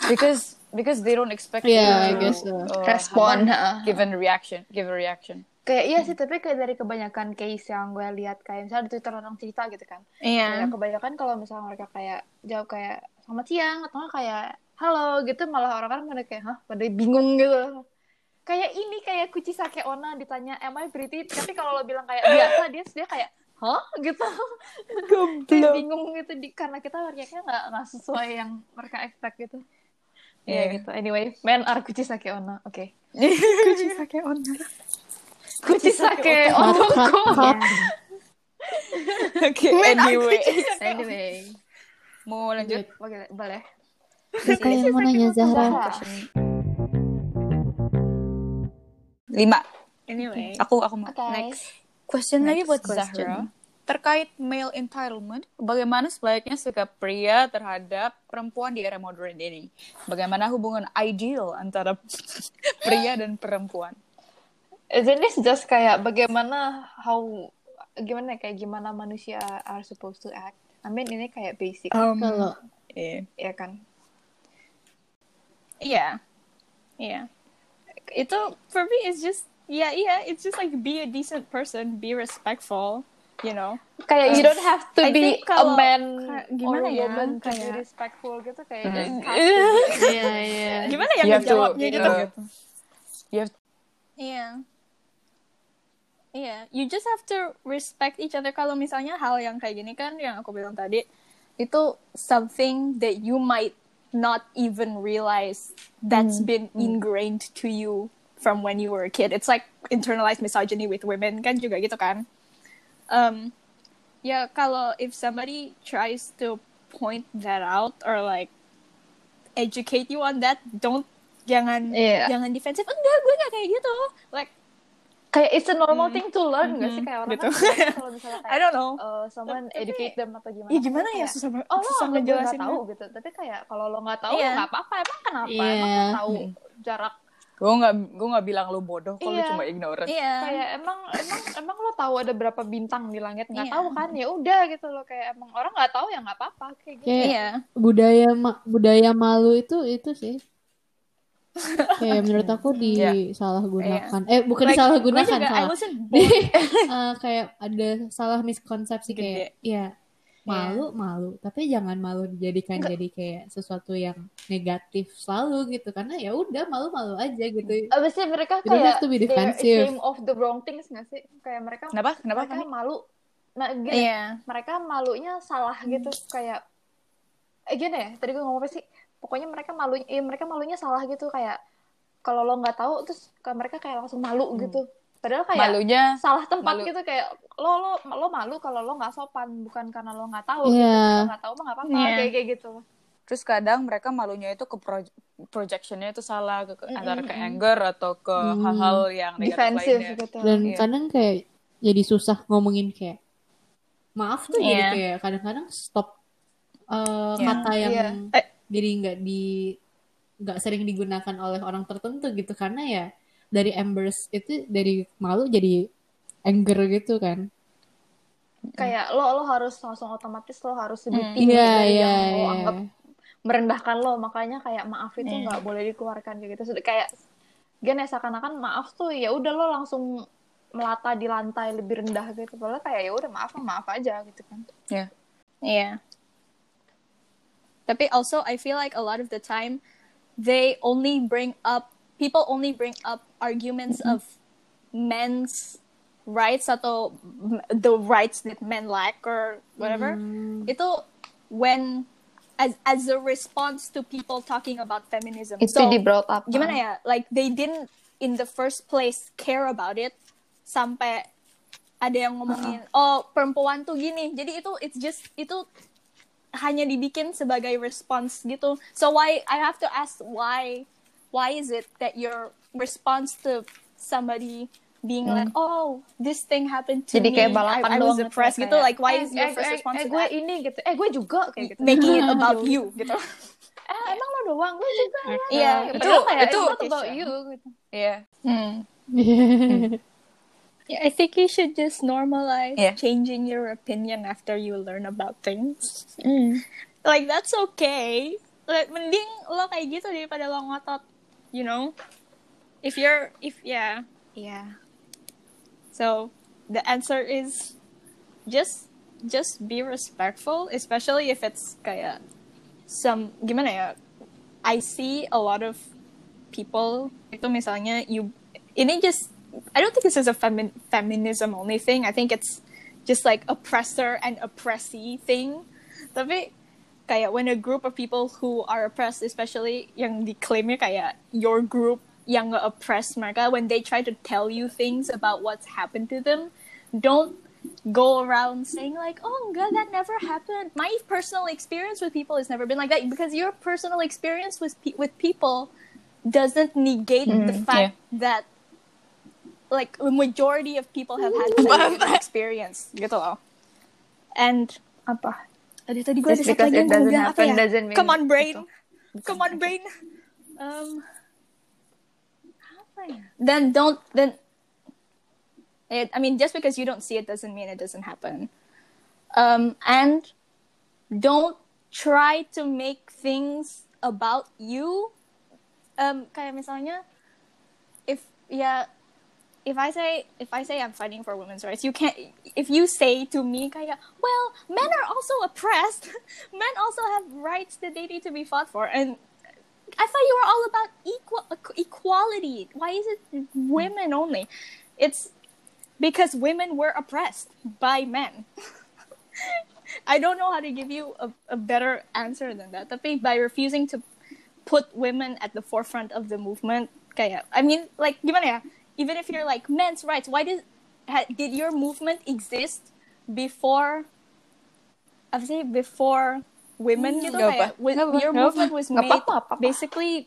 Because because they don't expect Yeah, I you to, guess so. uh, respon have a- give a reaction give a reaction. Kayak iya sih tapi kayak dari kebanyakan case yang gue lihat kayak misalnya di Twitter orang cerita gitu kan. Iya. Ya, kebanyakan kalau misalnya mereka kayak jawab kayak selamat siang atau kayak halo gitu malah orang-orang pada kayak hah? Pada bingung gitu kayak ini kayak kuci sake ona ditanya am I pretty? Tapi kalau lo bilang kayak biasa dia dia kayak hah gitu. Kayak bingung gitu di, karena kita reaksinya nggak nggak sesuai yang mereka expect gitu. Iya Iya. gitu. Anyway men are kuci sake ona oke. Kuci sake owner. kuci sake ona. Hot, hot. okay Men, anyway. Anyway. Mau lanjut? Oke boleh. Siapa yang mau nanya Zahra? Lima Anyway. aku aku mau Oke. Next. question lagi buat question. Zahra terkait male entitlement bagaimana sebaliknya sikap pria terhadap perempuan di era modern ini bagaimana hubungan ideal antara pria dan perempuan Isn't this just kayak bagaimana how gimana ya, kayak gimana manusia are supposed to act? I mean ini kayak basic Um, Kalau Iya. ya kan? Iya. Iya. Itu for me it's just yeah, yeah, it's just like be a decent person, be respectful, you know. Kayak you don't have to I be think kalau- a man or gimana a ya, woman to be kayak- respectful gitu kayak be. Iya, iya. Gimana ya You have to, ngejawabnya gitu? you have Iya. Iya, you just have to respect each other. Kalau misalnya hal yang kayak gini kan, yang aku bilang tadi, itu something that you might not even realize that's been ingrained to you from when you were a kid. It's like internalized misogyny with women kan juga gitu kan. Um, ya kalau if somebody tries to point that out or like educate you on that, don't jangan Iya. jangan defensif. Enggak, gue gak kayak gitu. Like kayak it's a normal thing to learn gak sih kayak orang Gitu. kan kalau misalnya I kayak don't know. uh, someone Tapi- educate them atau gimana Ya gimana ya susah banget. oh lo susah anggap gue gak ngejelasinnya. tahu gitu tapi kayak kalau lo nggak tahu Iya. ya nggak apa-apa emang kenapa Iya. emang lo tahu jarak gue nggak gue nggak bilang lu bodoh kok lu Iya. cuma ignorant Iya. kayak emang emang emang lo tahu ada berapa bintang di langit nggak Iya. tahu kan ya udah gitu lo kayak emang orang nggak tahu ya nggak apa-apa kayak gitu Iya. budaya ma- budaya malu itu itu sih. Kayak menurut aku disalahgunakan. Eh bukan Like, disalahgunakan juga, salah. wasn't born. Eh, kayak ada salah miskonsepsi Gede. kayak ya malu malu. Tapi jangan malu dijadikan jadi kayak sesuatu yang negatif selalu gitu. Karena ya udah malu malu aja gitu. Abis itu mereka kayak have to be they're defensive. ashamed of the wrong things nggak sih? Kayak mereka kenapa? Kenapa mereka malu. Nah gini Iya. mereka malunya salah gitu. Kayak eh gini ya tadi gue ngomong apa sih pokoknya mereka malunya eh, mereka malunya salah gitu kayak kalau lo nggak tahu terus kayak mereka kayak langsung malu gitu padahal kayak malunya salah tempat malu. gitu kayak lo lo lo malu kalau lo nggak sopan bukan karena lo nggak tahu Iya. gitu. Kalau lo nggak tahu mah nggak apa-apa Iya. kayak kayak gitu terus kadang mereka malunya itu ke pro- projectionnya itu salah ke, ke- Mm, antara mm, ke mm. anger atau ke Hmm. hal-hal yang negatif defensif gitu dan Iya. kadang kayak jadi susah ngomongin kayak maaf tuh jadi Iya. kayak kadang-kadang stop eh, Iya. kata yang Iya. Eh. Jadi nggak di nggak sering digunakan oleh orang tertentu gitu. Karena ya dari embers itu dari malu jadi anger gitu kan. Kayak lo lo harus langsung otomatis lo harus lebih Hmm. tinggi iya dari iya yang lo iya. anggap merendahkan lo. Makanya kayak maaf itu Iya. nggak boleh dikeluarkan kayak gitu. Sudah kayak gini seakan-akan maaf tuh ya udah lo langsung melata di lantai lebih rendah gitu. Padahal kayak ya udah maaf mah maaf aja gitu kan. Yeah. Tapi also I feel like a lot of the time they only bring up people only bring up arguments of men's rights atau the rights that men lack or whatever. Itu when as as a response to people talking about feminism. itu So, di brought up gimana ya? Like they didn't in the first place care about it sampai ada yang ngomongin oh perempuan tuh gini. Jadi itu it's just itu hanya dibikin sebagai response gitu. So why I have to ask why why is it that your response to somebody being like oh this thing happened to jadi me. kayak balapan I, was gitu, depressed gitu. kayak, like why eh, is your eh, first eh, response eh, to gue ini gitu. Eh gue juga kayak gitu. Making it about you gitu. Eh emang lo doang? Gue juga ya Iya, Kayak, itu- kayak itu- not about you gitu. Iya. Hmm. Yeah, I think you should just normalize Yeah. changing your opinion after you learn about things. Mm. Like that's okay. Like mending lo kayak gitu daripada lo ngotot, you know? If you're if yeah, yeah. So the answer is just just be respectful, especially if it's kayak some gimana ya? I see a lot of people itu misalnya you ini just I don't think this is a femi- feminism only thing. I think it's just like oppressor and oppressee thing. Tapi kayak when a group of people who are oppressed, especially yang diklaimnya kayak your group yang nge-oppress mereka, when they try to tell you things about what's happened to them, don't go around saying like, "Oh, God, that never happened." My personal experience with people has never been like that because your personal experience with pe- with people doesn't negate mm, the fact that like the majority of people have had the same experience gitu loh. And apa ada tadi gue ada satu because lagi it yang mau doesn't bilang apa happen ya? doesn't mean Come on brain, itu. come on brain. Um, apa ya? Then don't then. It, I mean, just because you don't see it doesn't mean it doesn't happen. Um, and don't try to make things about you. Um, kayak misalnya, if yeah, if I say if I say I'm fighting for women's rights, you can't. If you say to me, kayak, well, men are also oppressed. men also have rights that they need to be fought for, and I thought you were all about equal equality. Why is it women only? It's because women were oppressed by men. I don't know how to give you a, a better answer than that. Tapi by refusing to put women at the forefront of the movement, kayak, I mean, like gimana ya? Even if you're like men's rights, why did ha, did your movement exist before? Apa sih? Before women gitu Nggak kayak apa. apa, your nggak movement apa. was made apa-apa, nggak apa-apa. basically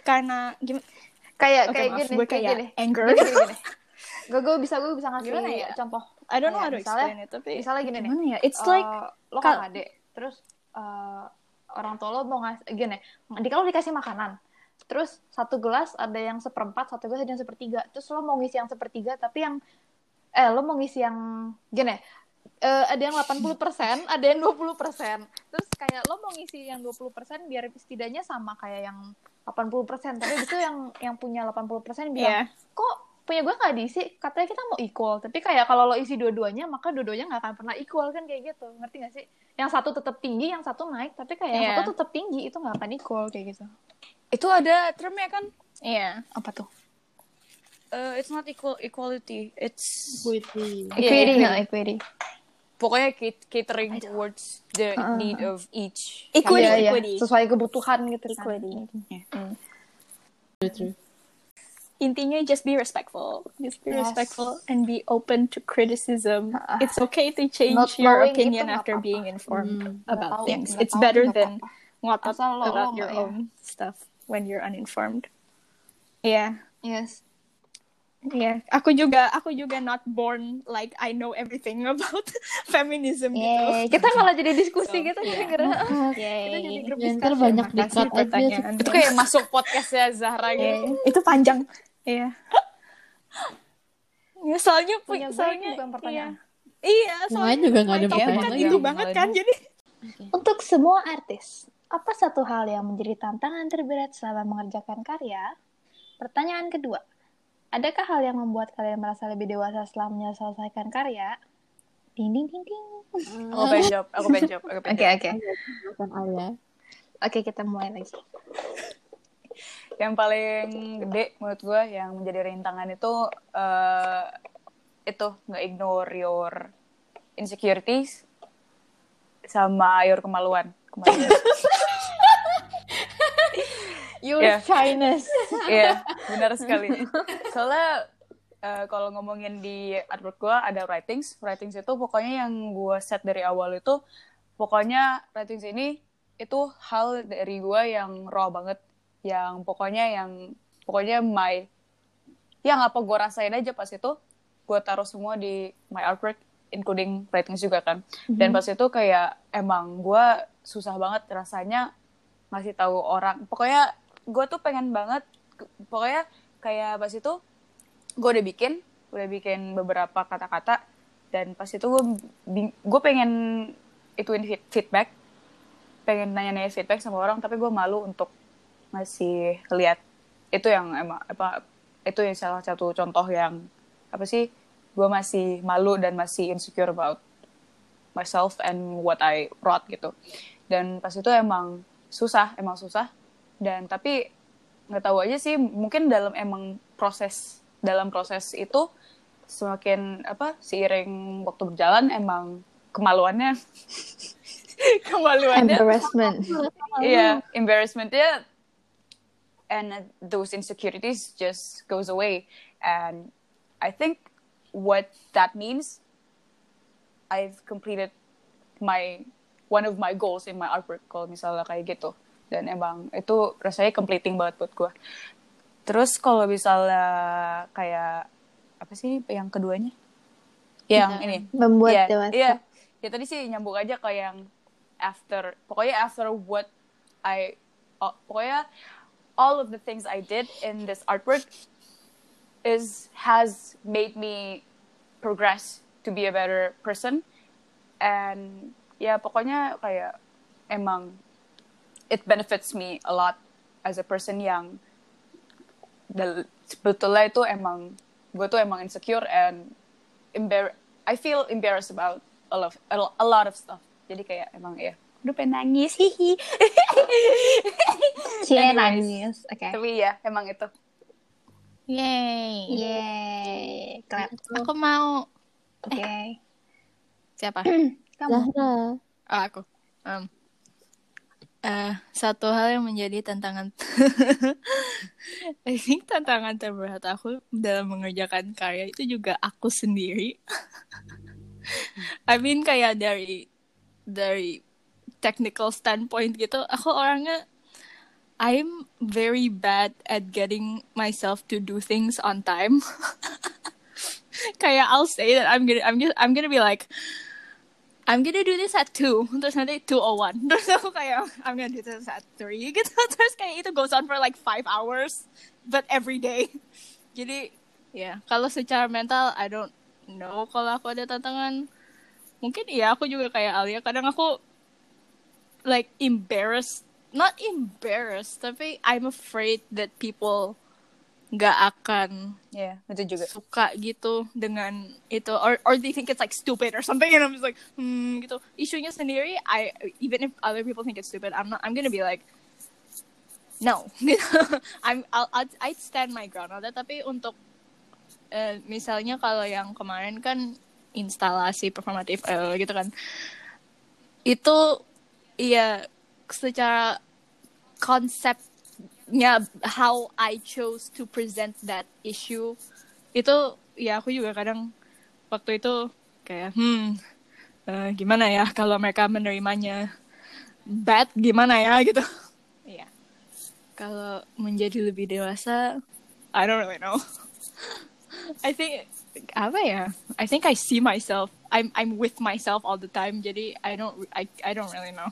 karena gim- kayak Oke, kayak maaf, gini gue kayak gini anger. Gini, gini, gini. gue gue bisa gue bisa ngasih Gimana ya? contoh I don't know how to misalnya- explain it, tapi misalnya gini nih gimana ya? It's Eh, like lo kakak adik terus eh, orang tua lo mau ngasih gini di kalau dikasih makanan terus satu gelas ada yang seperempat satu gelas ada yang sepertiga. Terus lo mau ngisi yang sepertiga tapi yang eh lo mau ngisi yang gini. Eh, ada yang 80% ada yang 20% terus kayak lo mau ngisi yang 20% biar setidaknya sama kayak yang 80% tapi itu yang yang punya 80% bilang yeah. kok punya gue nggak diisi? Katanya kita mau equal. Tapi kayak kalau lo isi dua-duanya maka dua-duanya nggak akan pernah equal kan kayak gitu. Ngerti gak sih? Yang satu tetap tinggi yang satu naik. Tapi kayak yang Iya. satu tetap tinggi itu nggak akan equal kayak gitu Itu ada termnya kan? Iya. apa tuh Uh, it's not equal equality. It's Equity. Yeah, equity equity. nggak equity pokoknya cat- catering towards the need of each. Equity, Iya, iya. equity. sesuai kebutuhan gitu. Equity. True, true. Intinya just be respectful. Just be Yes. respectful and be open to criticism. Uh-uh. It's okay to change Not your opinion after apa-apa. being informed. Nggak about things. It's better than ngotot about lo your ya. own stuff when you're uninformed. Yeah. yes Yeah, aku juga aku juga not born like I know everything about feminism Yeay, gitu. kita malah jadi diskusi So, gitu yeah. gara-gara Yay. kita jadi grup Ya, discussion. banyak dikat aja. Itu kayak masuk podcastnya Zahra gitu. Yay. Itu panjang. Iya. Ya, soalnya Punya soalnya bukan pertanyaan. Iya, iya soalnya juga nggak ada pertanyaan kan itu banget kan jadi Untuk semua artis, apa satu hal yang menjadi tantangan terberat selama mengerjakan karya? Pertanyaan kedua, adakah hal yang membuat kalian merasa lebih dewasa setelah menyelesaikan karya? Ding ding ding ding. Aku pengen jawab, aku pengen jawab, aku pengen Oke jawab. oke. Bukan Alia. Oke kita mulai lagi. Yang paling gede menurut gue yang menjadi rintangan itu eh itu nggak ignore your insecurities sama your kemaluan. Kemaluan. Your Yeah. shyness. Iya, benar sekali. Soalnya eh, kalau ngomongin di artwork gue ada writings. Writings itu pokoknya yang gue set dari awal itu pokoknya writings ini itu hal dari gue yang raw banget. Yang pokoknya yang pokoknya my yang apa gue rasain aja pas itu gue taruh semua di my artwork including writings juga kan. Dan pas itu kayak emang gue susah banget rasanya ngasih tahu orang. Pokoknya gue tuh pengen banget pokoknya kayak pas itu gue udah bikin udah bikin beberapa kata-kata dan pas itu gue gue pengen ituin feed- feedback pengen nanya-nanya feedback sama orang tapi gue malu untuk ngasih lihat itu yang emang apa itu yang salah satu contoh yang apa sih gue masih malu dan masih insecure about myself and what I wrote gitu. Dan pas itu emang susah emang susah. Dan tapi nggak tahu aja sih mungkin dalam emang proses dalam proses itu semakin apa seiring waktu berjalan emang kemaluannya kemaluannya Embarrassment. iya embarrassmentnya and those insecurities just goes away. And I think what that means I've completed my one of my goals in my artwork kalau misalnya kayak gitu. Dan emang itu rasanya completing banget buat gue terus kalau misalnya kayak apa sih yang keduanya? Yang ini. Membuat Iya, dewasa. Iya. Ya tadi sih nyambung aja ke yang after. Pokoknya after what I oh, pokoknya all of the things I did in this artwork is has made me progress to be a better person and ya pokoknya kayak emang it benefits me a lot as a person yang sebetulnya itu emang gue tuh emang insecure and embar I feel embarrassed about a lot, lo- a lot of stuff. Jadi kayak emang ya, udah pengen nangis, hihi. Cie nangis. Oke. Tapi ya, emang itu. Yay. Yeay. Clap. Aku mau Oke. siapa? Kamu. Zahra. Ah, aku. Um, eh, satu hal yang menjadi tantangan, I think tantangan terberat aku dalam mengerjakan karya itu juga aku sendiri. I mean kayak dari dari technical standpoint gitu, aku orangnya I'm very bad at getting myself to do things on time. kayak I'll say that I'm gonna I'm gonna I'm gonna be like I'm gonna do this at 2 terus nanti 201 terus aku kayak I'm gonna do this at 3 gitu. Terus kayak itu goes on for like 5 hours but every day. Jadi ya yeah, kalau secara mental I don't know. Kalau aku ada tantangan mungkin iya aku juga kayak Alia. Kadang aku like embarrassed not embarrassed tapi I'm afraid that people nggak akan ya yeah, itu juga. suka gitu dengan itu. Or or they think it's like stupid or something and I'm just like hmm gitu. Isunya sendiri I even if other people think it's stupid I'm not I'm gonna be like no. I'm I'll, I'll I'd stand my ground on that. Tapi untuk uh, misalnya kalau yang kemarin kan instalasi performatif uh, gitu kan. Itu ya secara konsep ya how I chose to present that issue. Itu ya aku juga kadang waktu itu kayak hmm uh, gimana ya kalau mereka menerimanya bad gimana ya gitu. Ya yeah. kalau menjadi lebih dewasa I don't really know. I think apa ya I think I see myself I'm I'm with myself all the time jadi I don't I I don't really know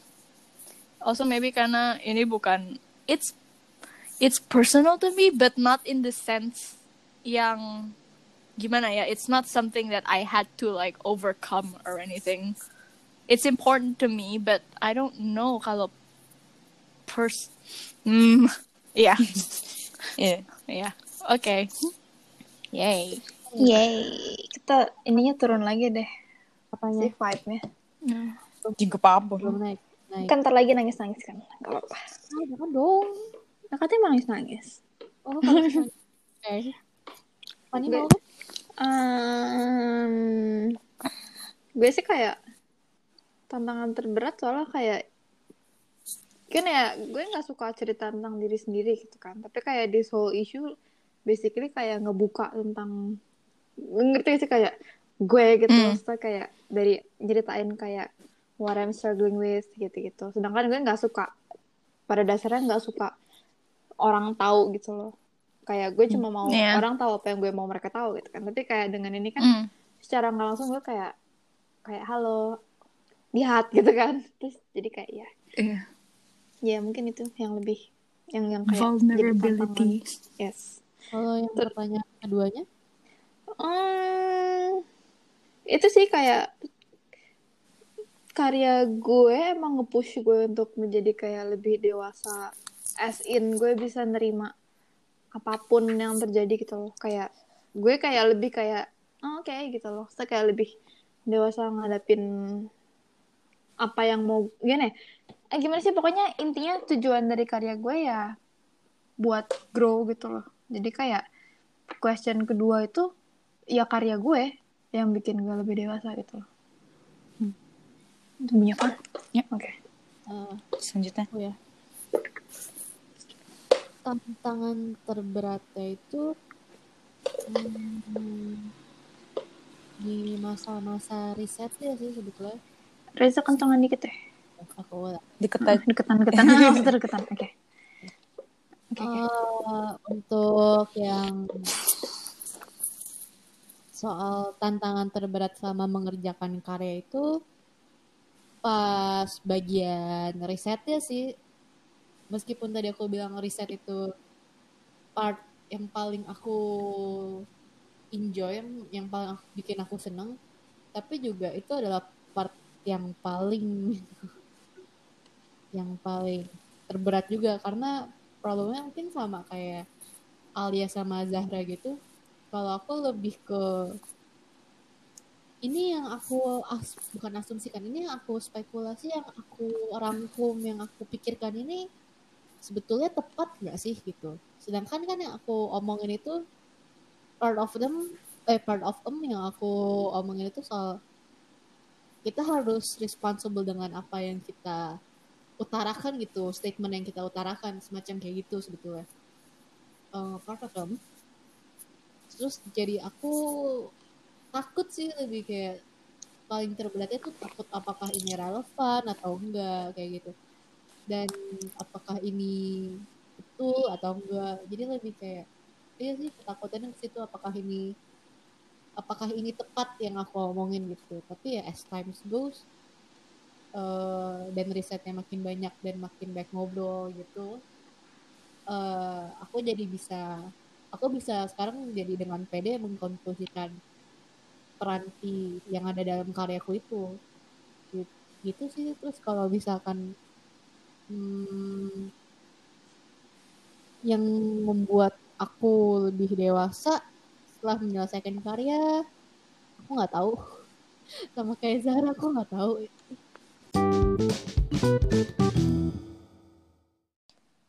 also maybe karena ini bukan it's it's personal to me but not in the sense yang gimana ya it's not something that I had to like overcome or anything. It's important to me but I don't know kalau pers mm, yeah. Yeah. Yeah. Okay. Yay. Yay. Kita ininya turun lagi deh. Apanya? Si vibe-nya. Juga apa? Belum naik naik. Kan ntar lagi nangis nangis kan? Gak apa-apa. Ah, jangan dong. Nah, katanya nangis nangis oh oke okay. Fani mau um, gue sih kayak tantangan terberat soalnya kayak kan ya gue nggak suka cerita tentang diri sendiri gitu kan. Tapi kayak di whole issue basically kayak ngebuka tentang ngerti sih kayak gue gitu Mm. maksudnya kayak dari ceritain kayak what I'm struggling with gitu-gitu. Sedangkan gue nggak suka. Pada dasarnya nggak suka orang tahu gitu loh. Kayak gue cuma mau Iya. orang tahu apa yang gue mau mereka tahu gitu kan. Tapi kayak dengan ini kan Mm. secara nggak langsung gue kayak kayak halo lihat gitu kan. Terus jadi kayak ya. Yeah. ya mungkin itu yang lebih yang yang kayak vulnerability. yes. Kalau yang Ter- pertanyaan keduanya? Hmm, itu sih kayak karya gue emang nge-push gue untuk menjadi kayak lebih dewasa as in gue bisa nerima apa pun yang terjadi gitu loh. Kayak gue kayak lebih kayak oh, oke gitu loh. Saya kayak lebih dewasa ngadapin apa yang mau gini eh, gimana sih? Pokoknya intinya tujuan dari karya gue ya buat grow gitu loh. Jadi kayak question kedua itu ya karya gue yang bikin gue lebih dewasa gitu loh. Itu punya apa Ya. oke. Eh, selanjutnya. oh ya. Tantangan terberatnya itu hmm, di masa-masa riset ya sih sebetulnya. Reza kentongan dikit deh. Aku diketat deketan deketan deketan deketan oke. Oke oke. Eh, untuk yang soal tantangan terberat selama mengerjakan karya itu pas bagian risetnya sih. Meskipun tadi aku bilang riset itu part yang paling aku enjoy yang, paling aku- bikin aku seneng. Tapi juga itu adalah part yang paling yang paling terberat juga. Karena problemnya mungkin sama kayak Alia sama Zahra gitu. Kalau aku lebih ke ini yang aku as- bukan asumsikan ini yang aku spekulasi yang aku rangkum yang aku pikirkan ini sebetulnya tepat nggak sih gitu. Sedangkan kan yang aku omongin itu part of them eh part of them yang aku omongin itu soal kita harus responsible dengan apa yang kita utarakan gitu. Statement yang kita utarakan semacam kayak gitu sebetulnya. Uh, part of them terus jadi aku takut sih lebih kayak paling terberatnya tuh takut apakah ini relevan atau enggak kayak gitu. Dan apakah ini betul atau enggak. Jadi lebih kayak iya sih ketakutannya ke situ apakah ini apakah ini tepat yang aku omongin gitu. Tapi ya as time goes uh, dan risetnya makin banyak dan makin baik ngobrol gitu uh, aku jadi bisa aku bisa sekarang jadi dengan pede mengkonklusikan peranti yang ada dalam karyaku itu. Gitu, gitu sih. Terus kalau misalkan hmm, yang membuat aku lebih dewasa setelah menyelesaikan karya aku nggak tahu. Sama kayak Zara aku nggak tahu.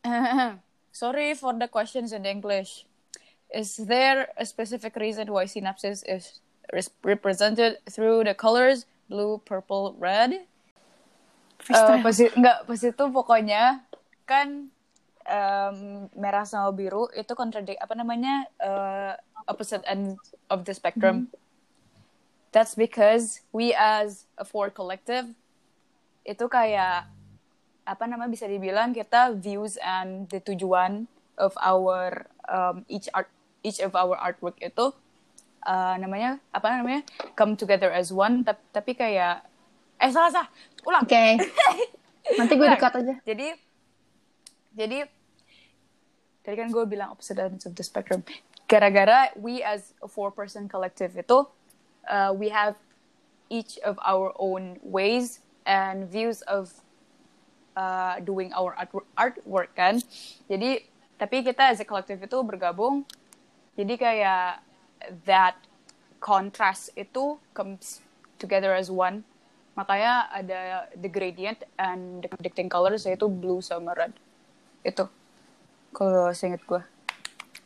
Sorry for the questions in English. Is there a specific reason why synapses is represented through the colors blue purple red uh, pas, enggak pas itu pokoknya kan um, merah sama biru itu kontradik apa namanya uh, opposite end of the spectrum. Mm-hmm. That's because we as a four collective itu kayak apa namanya bisa dibilang kita views and the tujuan of our um, each art each of our artwork itu uh, namanya apa namanya come together as one tapi, tapi kayak eh salah salah ulang. Oke. Okay. nanti gue dekat aja. Jadi jadi tadi kan gue bilang opposite ends of the spectrum. Gara-gara we as a four person collective itu uh, we have each of our own ways and views of uh, doing our art artwork kan? Jadi tapi kita as a collective itu bergabung jadi kayak that contrast itu comes together as one makanya ada the gradient and the connecting colors yaitu blue sama red itu kalau seinget gue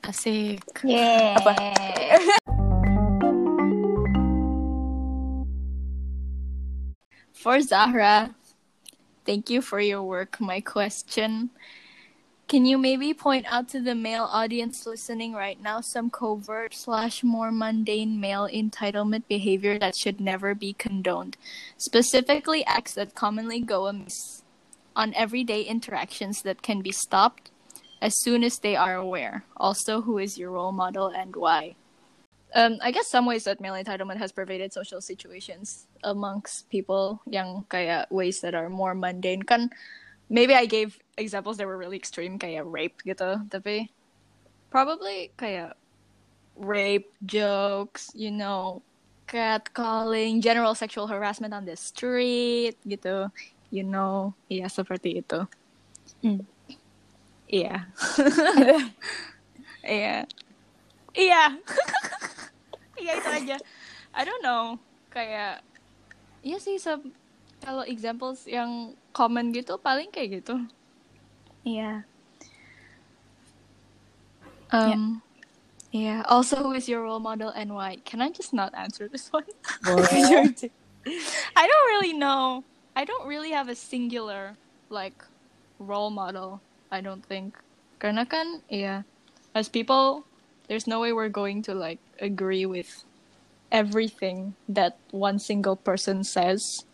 Asik. Yeah. Apa? for Zahra, thank you for your work. My question Can you maybe point out to the male audience listening right now some covert slash more mundane male entitlement behavior that should never be condoned? Specifically, acts that commonly go amiss on everyday interactions that can be stopped as soon as they are aware. Also, who is your role model and why? Um, I guess some ways that male entitlement has pervaded social situations amongst people yang kaya ways that are more mundane kan maybe I gave examples that were really extreme kaya rape gitu tapi probably kaya rape jokes you know catcalling general sexual harassment on the street gitu you know iya seperti itu mm. Iya. Iya. Iya. Iya itu aja. I don't know. Kayak iya sih kalau examples yang common gitu paling kayak gitu. Iya. Um, yeah. yeah. Also, who is your role model and why? Can I just not answer this one? I don't really know. I don't really have a singular like role model. I don't think. Karena kan, yeah, as people, there's no way we're going to like agree with everything that one single person says.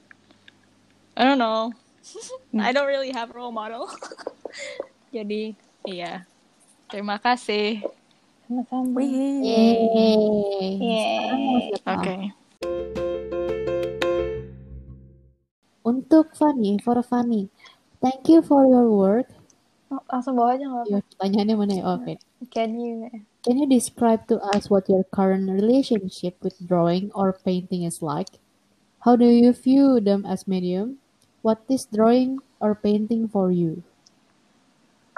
I don't know. I don't really have a role model. Jadi, iya. Terima kasih. Sama-sama. Yeay. Oke. Untuk Fanny, for Fanny, thank you for your work Oh, langsung bawa aja nggak apa-apa. Pertanyaannya mana ya? Oke. Okay. Can you Can you describe to us what your current relationship with drawing or painting is like? How do you view them as medium? What is drawing or painting for you?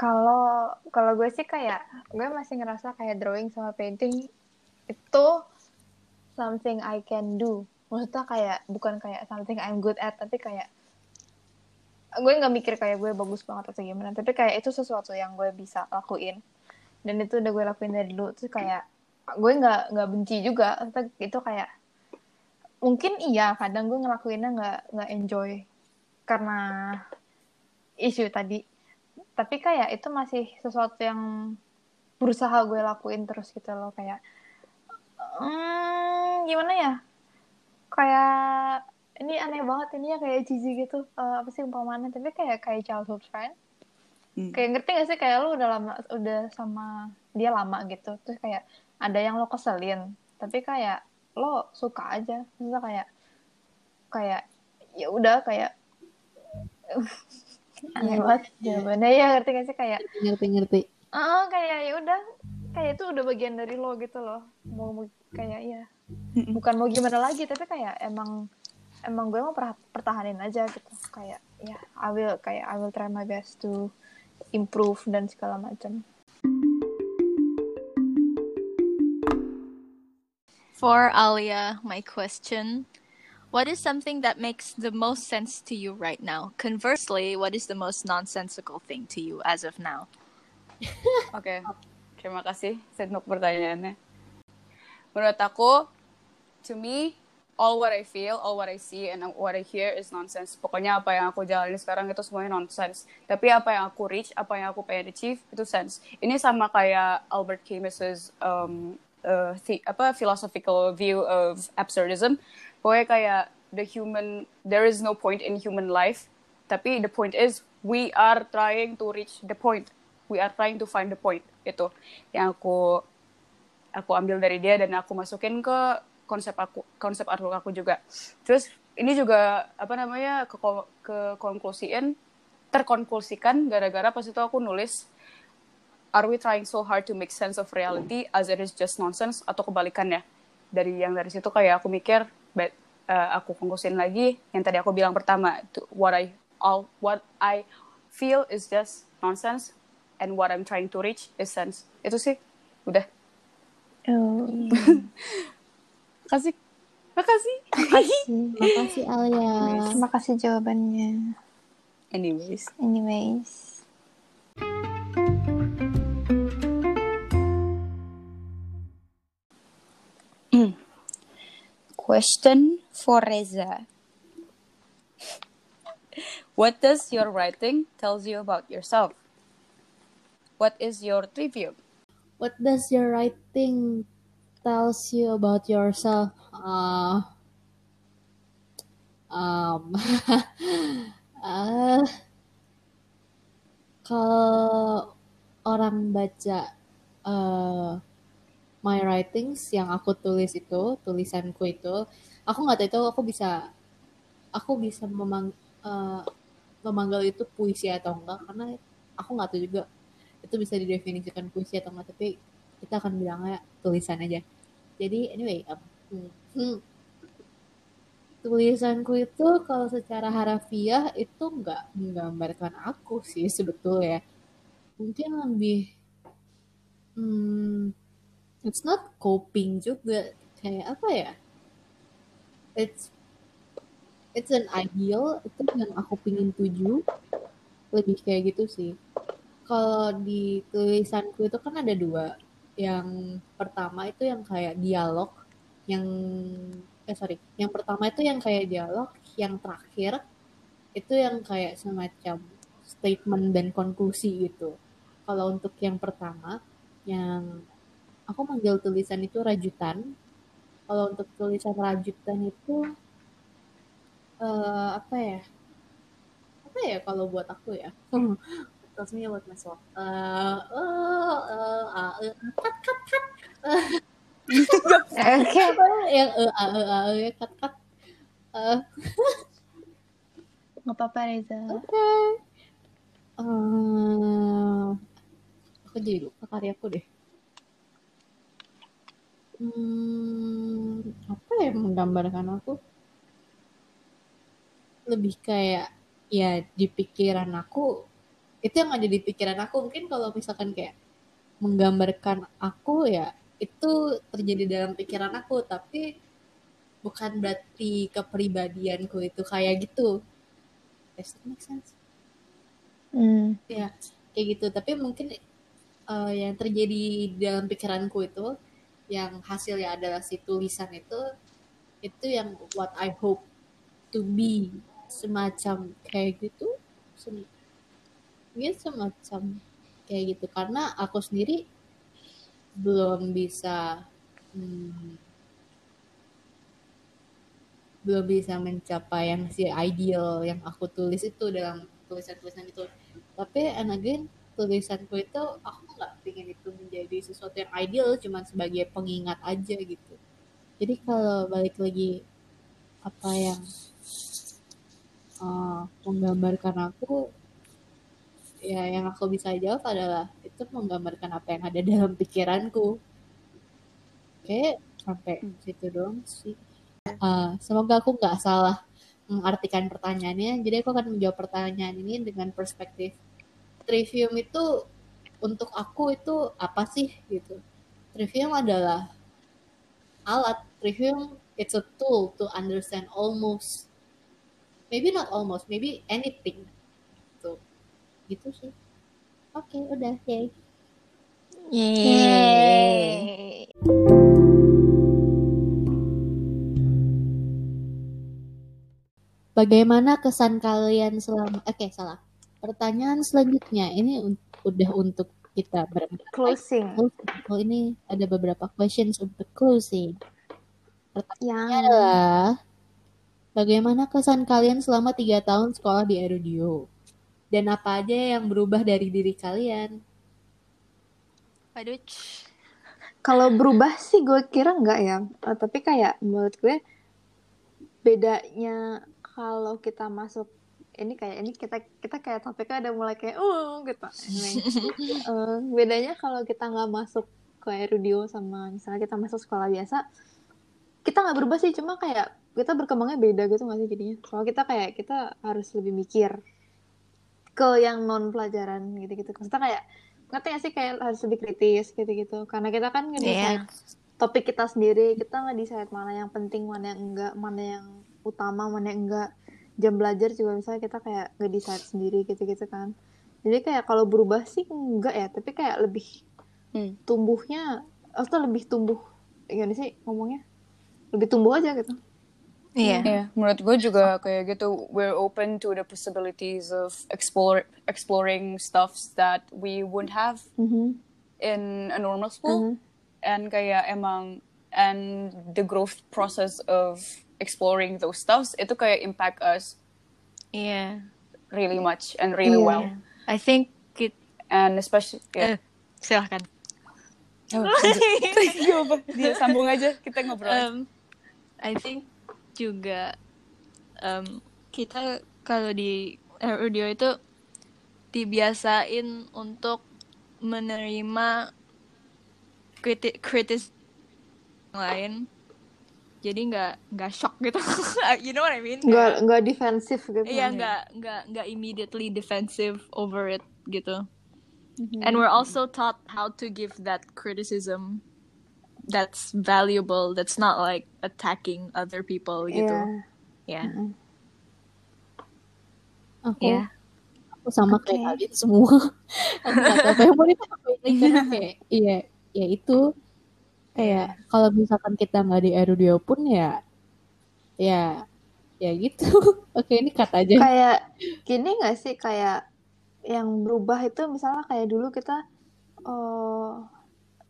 Kalau kalau gue sih kayak gue masih ngerasa kayak drawing sama painting itu something I can do. Maksudnya kayak bukan kayak something I'm good at tapi kayak gue nggak mikir kayak gue bagus banget atau gimana tapi kayak itu sesuatu yang gue bisa lakuin. Dan itu udah gue lakuin dari dulu tuh kayak gue nggak nggak benci juga. Itu kayak mungkin iya kadang gue ngelakuinnya nggak nggak enjoy karena isu tadi tapi kayak itu masih sesuatu yang berusaha gue lakuin terus gitu loh kayak hmm, gimana ya? Kayak ini aneh banget ini ya kayak cici gitu. Eh, apa sih umpamaannya tapi kayak kayak childhood friend. Hmm. kayak ngerti gak sih kayak lu udah lama udah sama dia lama gitu. Terus kayak ada yang lo keselin. Tapi kayak lo suka aja. Terus kayak kayak ya udah kayak aneh banget jawabannya. Ya ngerti gak sih? Kayak ngerti ngerti ah kayak ya udah kayak itu udah bagian dari lo gitu loh. Mau mau- kayak ya bukan mau gimana lagi tapi kayak emang emang gue mau pertahanin aja gitu. Kayak ya I will kayak I will try my best to improve dan segala macam. For Alia, my question What is something that makes the most sense to you right now? Conversely, what is the most nonsensical thing to you as of now? Oke, terima kasih Senuk pertanyaannya. Menurut aku, to me, all what I feel, all what I see, and what I hear is nonsense. Pokoknya apa yang aku jalani sekarang itu semuanya nonsense. Tapi apa yang aku reach, apa yang aku pengen achieve, itu sense. Ini sama kayak Albert Camus's um, uh, the, apa philosophical view of absurdism. Pokoknya kayak the human, there is no point in human life. Tapi the point is, we are trying to reach the point. We are trying to find the point itu yang aku aku ambil dari dia dan aku masukin ke konsep aku konsep artwork aku juga. Terus ini juga apa namanya ke ke konklusiin terkonklusikan gara-gara pas itu aku nulis are we trying so hard to make sense of reality as it is just nonsense? Atau kebalikannya. Dari yang dari situ kayak aku mikir uh, aku konklusin lagi yang tadi aku bilang pertama to what I all what I feel is just nonsense and what I'm trying to reach is sense. Itu sih udah. Kasih makasih. Makasih. Alia terima kasih jawabannya. Anyways. Anyways. Question for Reza. What does your writing tells you about yourself? What is your review? What does your writing tells you about yourself? Uh, um, uh, kalau orang baca uh, my writings yang aku tulis itu, tulisanku itu, aku nggak tahu itu aku bisa, aku bisa memang uh, memanggil itu puisi atau enggak karena aku nggak tahu juga. Itu bisa didefinisikan puisi atau enggak tapi kita akan bilangnya tulisan aja. Jadi anyway um, hmm, tulisanku itu kalau secara harafiah itu nggak menggambarkan aku sih sebetulnya. Mungkin lebih hmm, it's not coping juga kayak apa ya it's it's an ideal itu yang aku pingin tuju. Lebih kayak gitu sih. Kalau di tulisanku itu kan ada dua. Yang pertama itu yang kayak dialog yang eh sorry. Yang pertama itu yang kayak dialog yang terakhir itu yang kayak semacam statement dan konklusi gitu. Kalau untuk yang pertama yang aku manggil tulisan itu rajutan kalau untuk tulisan rajutan itu uh, apa ya? Apa ya kalau buat aku ya? Tells me about myself uh, uh, uh, uh, uh, cut cut cut oke. Apa yang uh, uh, uh, uh, ya cut cut uh, apa-apa Reza. Oke. Uh, aku jadi lupa karyaku deh hmm, apa yang menggambarkan aku? Lebih kayak ya di pikiran aku itu yang ada di pikiran aku. Mungkin kalau misalkan kayak menggambarkan aku ya itu terjadi dalam pikiran aku. Tapi bukan berarti kepribadianku itu kayak gitu. Does that make sense? Hmm. ya kayak gitu. Tapi mungkin uh, yang terjadi dalam pikiranku itu yang hasilnya adalah si tulisan itu itu yang what I hope to be semacam kayak gitu sem ya semacam kayak gitu. Karena aku sendiri belum bisa hmm, belum bisa mencapai yang si ideal yang aku tulis itu dalam tulisan-tulisan itu. Tapi and again tulisanku itu aku nggak ingin itu menjadi sesuatu yang ideal cuman sebagai pengingat aja gitu. Jadi kalau balik lagi apa yang uh, menggambarkan aku ya yang aku bisa jawab adalah itu menggambarkan apa yang ada dalam pikiranku. Oke sampai situ dong sih. Uh, semoga aku nggak salah mengartikan pertanyaannya. Jadi aku akan menjawab pertanyaan ini dengan perspektif trivium itu untuk aku itu apa sih gitu. Trivium adalah alat. Trivium it's a tool to understand almost maybe not almost maybe anything. Tuh gitu sih. Oke okay, udah yay. Yeay. Bagaimana kesan kalian selama Oke, okay, salah. Pertanyaan selanjutnya ini un- udah untuk kita berempat. Closing. Oh, ini ada beberapa questions untuk closing. Pertanyaannya Yang adalah bagaimana kesan kalian selama tiga tahun sekolah di Erudio? Dan apa aja yang berubah dari diri kalian? Aduh. kalau berubah sih gue kira enggak ya. Eh, tapi kayak menurut gue bedanya kalau kita masuk ini kayak ini kita kita kayak topiknya ada mulai kayak uh gitu. Eh, bedanya kalau kita nggak masuk ke Erudio sama misalnya kita masuk sekolah biasa, kita nggak berubah sih cuma kayak kita berkembangnya beda gitu nggak sih jadinya. Soalnya kita kayak kita harus lebih mikir ke yang non pelajaran gitu-gitu. Maksudnya kayak ngerti gak sih kayak harus lebih kritis gitu-gitu. Karena kita kan nge-decide topik kita sendiri, kita nge-decide mana yang penting, mana yang enggak, mana yang utama, mana yang enggak. Jam belajar juga misalnya kita kayak nge-decide sendiri gitu-gitu kan. Jadi kayak kalau berubah sih enggak ya, tapi kayak lebih Hmm. tumbuhnya, atau lebih tumbuh, gimana sih ngomongnya? Lebih tumbuh aja gitu. Iya. Iya, menurut gue juga kayak gitu. We're open to the possibilities of explore exploring stuffs that we wouldn't have Mhm. in a normal school. Mhm. And kayak emang and the growth process of exploring those stuffs itu kayak impact us Iya. really much and really Iya. well. I think it And especially yeah. eh, silahkan. Oh, apa, dia sambung aja kita ngobrol. Um, I think juga um, kita kalau di audio itu dibiasain untuk menerima kritik kritis lain jadi nggak nggak shock gitu you know what I mean Nggak nggak defensif gitu. Iya nggak nggak nggak immediately defensive over it gitu. And we're also taught how to give that criticism that's valuable. That's not like attacking other people Iya. gitu. Yeah. Aku, Yeah. aku sama Oke. kayak kalian semua. aku nggak tahu apa yang mau ditambahin kayak iya, ya itu kayak kalau misalkan kita nggak di Erudio pun ya ya ya gitu. Oke, ini kata aja. kayak gini nggak sih kayak yang berubah itu misalnya kayak dulu kita eh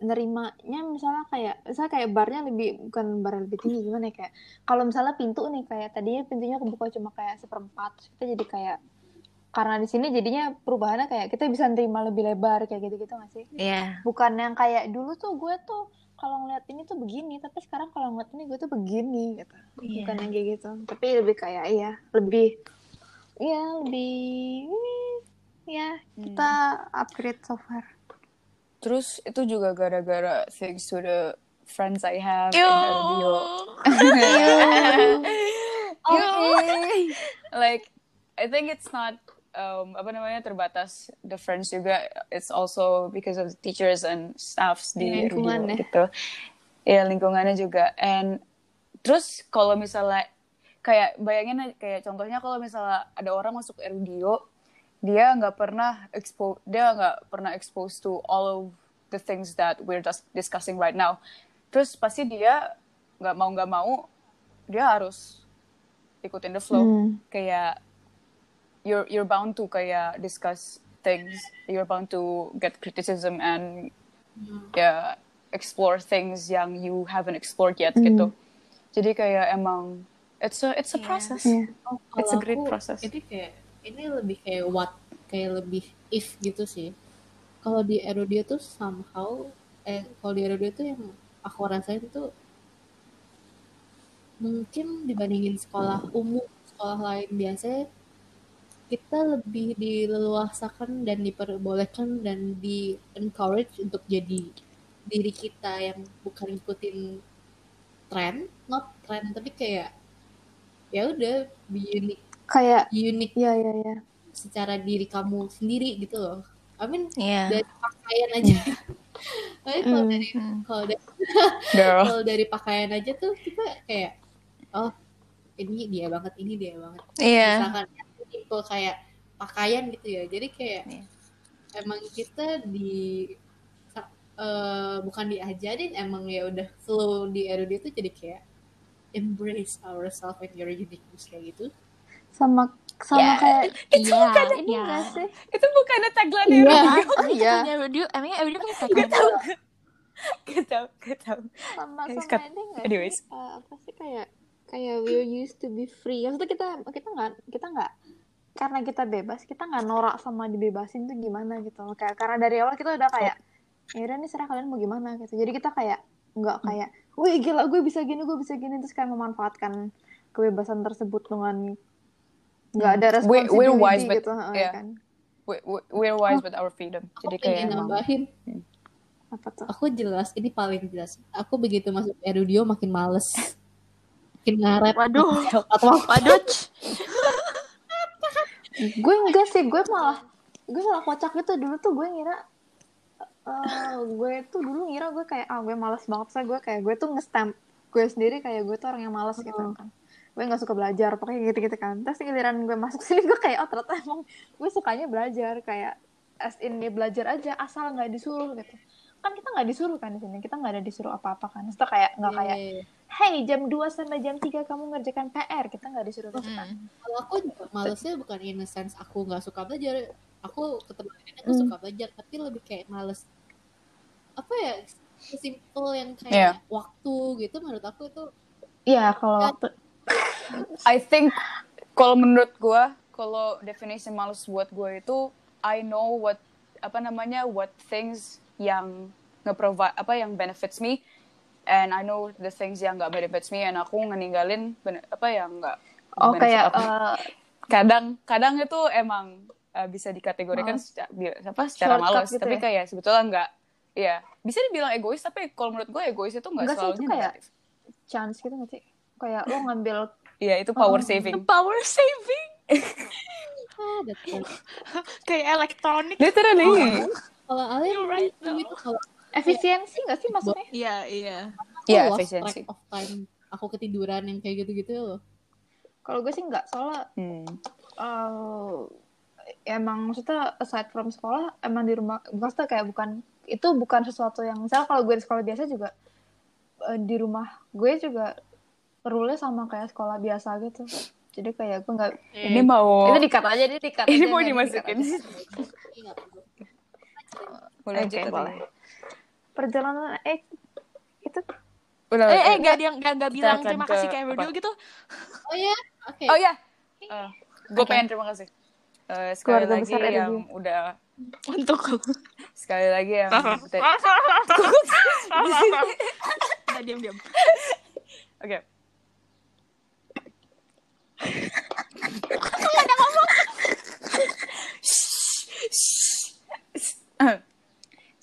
nerimanya misalnya kayak misalnya kayak barnya lebih bukan bar lebih tinggi gimana ya kayak kalau misalnya pintu nih kayak tadinya pintunya kebuka cuma kayak seperempat kita jadi kayak karena di sini jadinya perubahannya kayak kita bisa nerima lebih lebar kayak gitu gitu nggak sih Yeah. bukan yang kayak dulu tuh gue tuh kalau ngeliat ini tuh begini tapi sekarang kalau ngeliat ini gue tuh begini gitu Iya. bukan yang kayak gitu tapi lebih kayak iya lebih iya lebih ya kita upgrade so far Terus itu juga gara-gara thanks to the friends I have Ew. in radio. Oke. like I think it's not um, apa namanya terbatas the friends juga. It's also because of the teachers and staffs di Lingkungan radio ya. gitu. Ya lingkungannya juga. And terus kalau misalnya kayak bayangin kayak contohnya kalau misalnya ada orang masuk radio dia nggak pernah expo dia nggak pernah exposed to all of the things that we're just discussing right now terus pasti dia nggak mau nggak mau dia harus ikutin the flow Hmm. kayak you're you're bound to kayak discuss things you're bound to get criticism and ya explore things yang you haven't explored yet Hmm. gitu jadi kayak emang it's a it's a Iya. process Iya. Oh, It's a great aku, process. Ini kayak ini lebih kayak what kayak lebih if gitu sih. Kalau di Erodia tuh somehow eh kalau di Erodia tuh yang aku rasain tuh mungkin dibandingin sekolah umum sekolah lain biasa kita lebih dileluasakan dan diperbolehkan dan di encourage untuk jadi diri kita yang bukan ngikutin tren not tren tapi kayak ya udah be unique Kayak unique ya ya ya. secara diri kamu sendiri gitu loh. I mean Iya. dari pakaian aja. Tapi kalau dari Hmm. kalau dari, kalau dari pakaian aja tuh kita kayak oh ini dia banget, ini dia banget. Iya. Misalkan tipe kayak pakaian gitu ya. Jadi kayak Iya. emang kita di eh, bukan diajarin emang ya udah flow di Erodia tuh jadi kayak embrace ourselves and your uniqueness kayak gitu. Sama sama Ya, kayak Iya. ini Iya. enggak sih? itu bukannya tagline Iya. Erodia Oh iya. Radio, emangnya radio punya tagline gak tau gak tau Sama sama ini enggak Anyways. sih? Eh, apa sih kayak kayak we're used to be free. Maksudnya kita kita nggak kita nggak karena kita bebas kita nggak norak sama dibebasin tuh gimana gitu loh. Kayak karena dari awal kita udah kayak ya udah nih serah kalian mau gimana gitu. Jadi kita kayak nggak kayak, wih gila gue bisa gini gue bisa gini terus kayak memanfaatkan kebebasan tersebut dengan nggak ada We- responsibility we're wise, but- gitu heeh, yeah. kan. we, we- we're wise with our freedom Aku jadi pengen kayak nambahin Apa tuh? aku jelas ini paling jelas aku begitu masuk Erudio makin males makin ngaret Waduh. Waduh. gue enggak sih gue malah gue malah kocak gitu. Dulu tuh gue ngira eh, gue tuh dulu ngira gue kayak ah gue malas banget saya gue kayak gue tuh nge-stamp gue sendiri kayak gue tuh orang yang malas gitu kan. Gue nggak suka belajar pokoknya gitu-gitu kan. Terus giliran gue masuk sini gue kayak oh ternyata emang gue sukanya belajar. Kayak as in ya belajar aja asal nggak disuruh gitu. Kan kita nggak disuruh kan di sini. Kita nggak ada disuruh apa-apa kan. Itu kayak nggak kayak hey jam 2 sampai jam 3 kamu ngerjakan PR kita nggak disuruh kan kalau aku malesnya bukan in a sense aku nggak suka belajar. Aku ketemu aku Hmm. suka belajar tapi lebih kayak males. Apa ya simple yang kayak Iya. waktu gitu menurut aku itu iya kalau waktu I think kalau menurut gue kalau definisi males buat gue itu I know what apa namanya what things yang nge-provide apa yang benefits me and I know the things yang nggak benefits me and aku ngeninggalin bene- apa yang nggak oh kayak aku. eh, kadang kadang itu emang uh, bisa dikategorikan Males. secara, bi- apa secara Shortcut malas gitu tapi ya? kayak sebetulnya nggak ya bisa dibilang egois tapi kalau menurut gue egois itu nggak sih, selalu itu kayak- negatif chance gitu nggak sih kayak lo ngambil iya itu power Oh. saving Power saving. ah. Kayak elektronik. literally kalau Alia You're right, itu gitu kalau efisiensi nggak sih maksudnya Iya, iya. Iya, lost efisiensi. track of time aku ketiduran yang kayak gitu-gitu loh kalau gue sih nggak soalnya Hmm. eh, emang maksudnya aside from sekolah emang di rumah maksudnya kayak bukan itu bukan sesuatu yang misalnya kalau gue di sekolah biasa juga eh, di rumah gue juga rule sama kayak sekolah biasa gitu jadi kayak gue nggak ini mau itu dikat aja dia dikat ini aja, mau dimasukin. Ini boleh atau boleh. Perjalanan eh itu Udah, Eh, eh, eh, gak, dia gak, gak bilang terima ke kasih kayak radio gitu. oh ya oke. Oh ya gue pengen terima kasih. Eh, sekali Keluarga lagi besar yang udah Untuk sekali lagi yang Udah, diam, diam. Oke.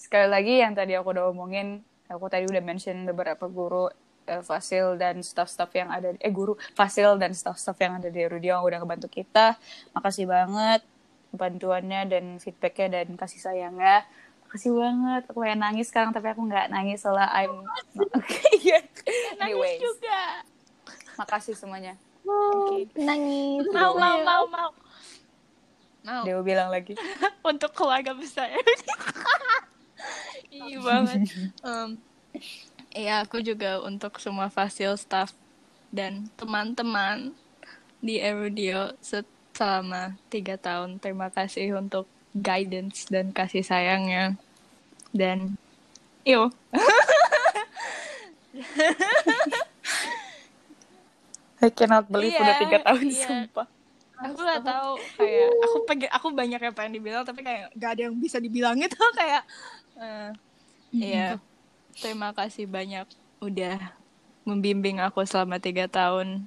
Sekali lagi yang tadi aku udah omongin, aku tadi udah mention beberapa guru eh, Fasil dan staff-staff yang ada eh guru Fasil dan staff-staff yang ada di Rudio yang udah ngebantu kita. Makasih banget bantuannya dan feedbacknya dan kasih sayangnya. Makasih banget. Aku pengen nangis sekarang tapi aku nggak nangis soalnya I'm Oke, iya. Anyways, juga. makasih semuanya. nangis Mau, mau, mau, mau. Mau. Dewa bilang lagi. Untuk keluarga besar. Iya banget. Em, Iya, aku juga untuk semua fasil staff dan teman-teman di Erudio selama tiga tahun. Terima kasih untuk guidance dan kasih sayangnya. Dan, iyo. I cannot believe Iya, udah tiga tahun iya. sumpah. aku gak tahu kayak aku pengen aku banyak yang pengen dibilang tapi kayak gak ada yang bisa dibilang itu kayak eh, iya. Terima kasih banyak. Udah membimbing aku selama tiga tahun.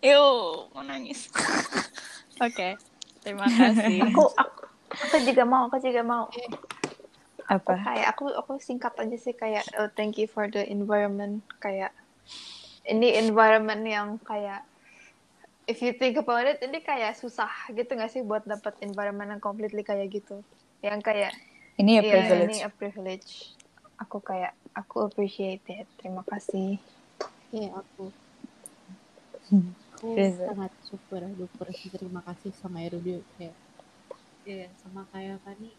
Ew, mau nangis. Oke terima kasih. Aku aku aku juga mau aku juga mau. Apa? kayak aku aku singkat aja sih kayak oh, thank you for the environment. Kayak ini environment yang kayak if you think about it ini kayak susah gitu gak sih buat dapat environment yang completely kayak gitu? Yang kayak Ini ya iya, privilege. ini a privilege aku kayak aku appreciate it. Terima kasih. Iya aku. Aku Reza. sangat super duper terima kasih sama Erudio kayak ya sama kayak Fani.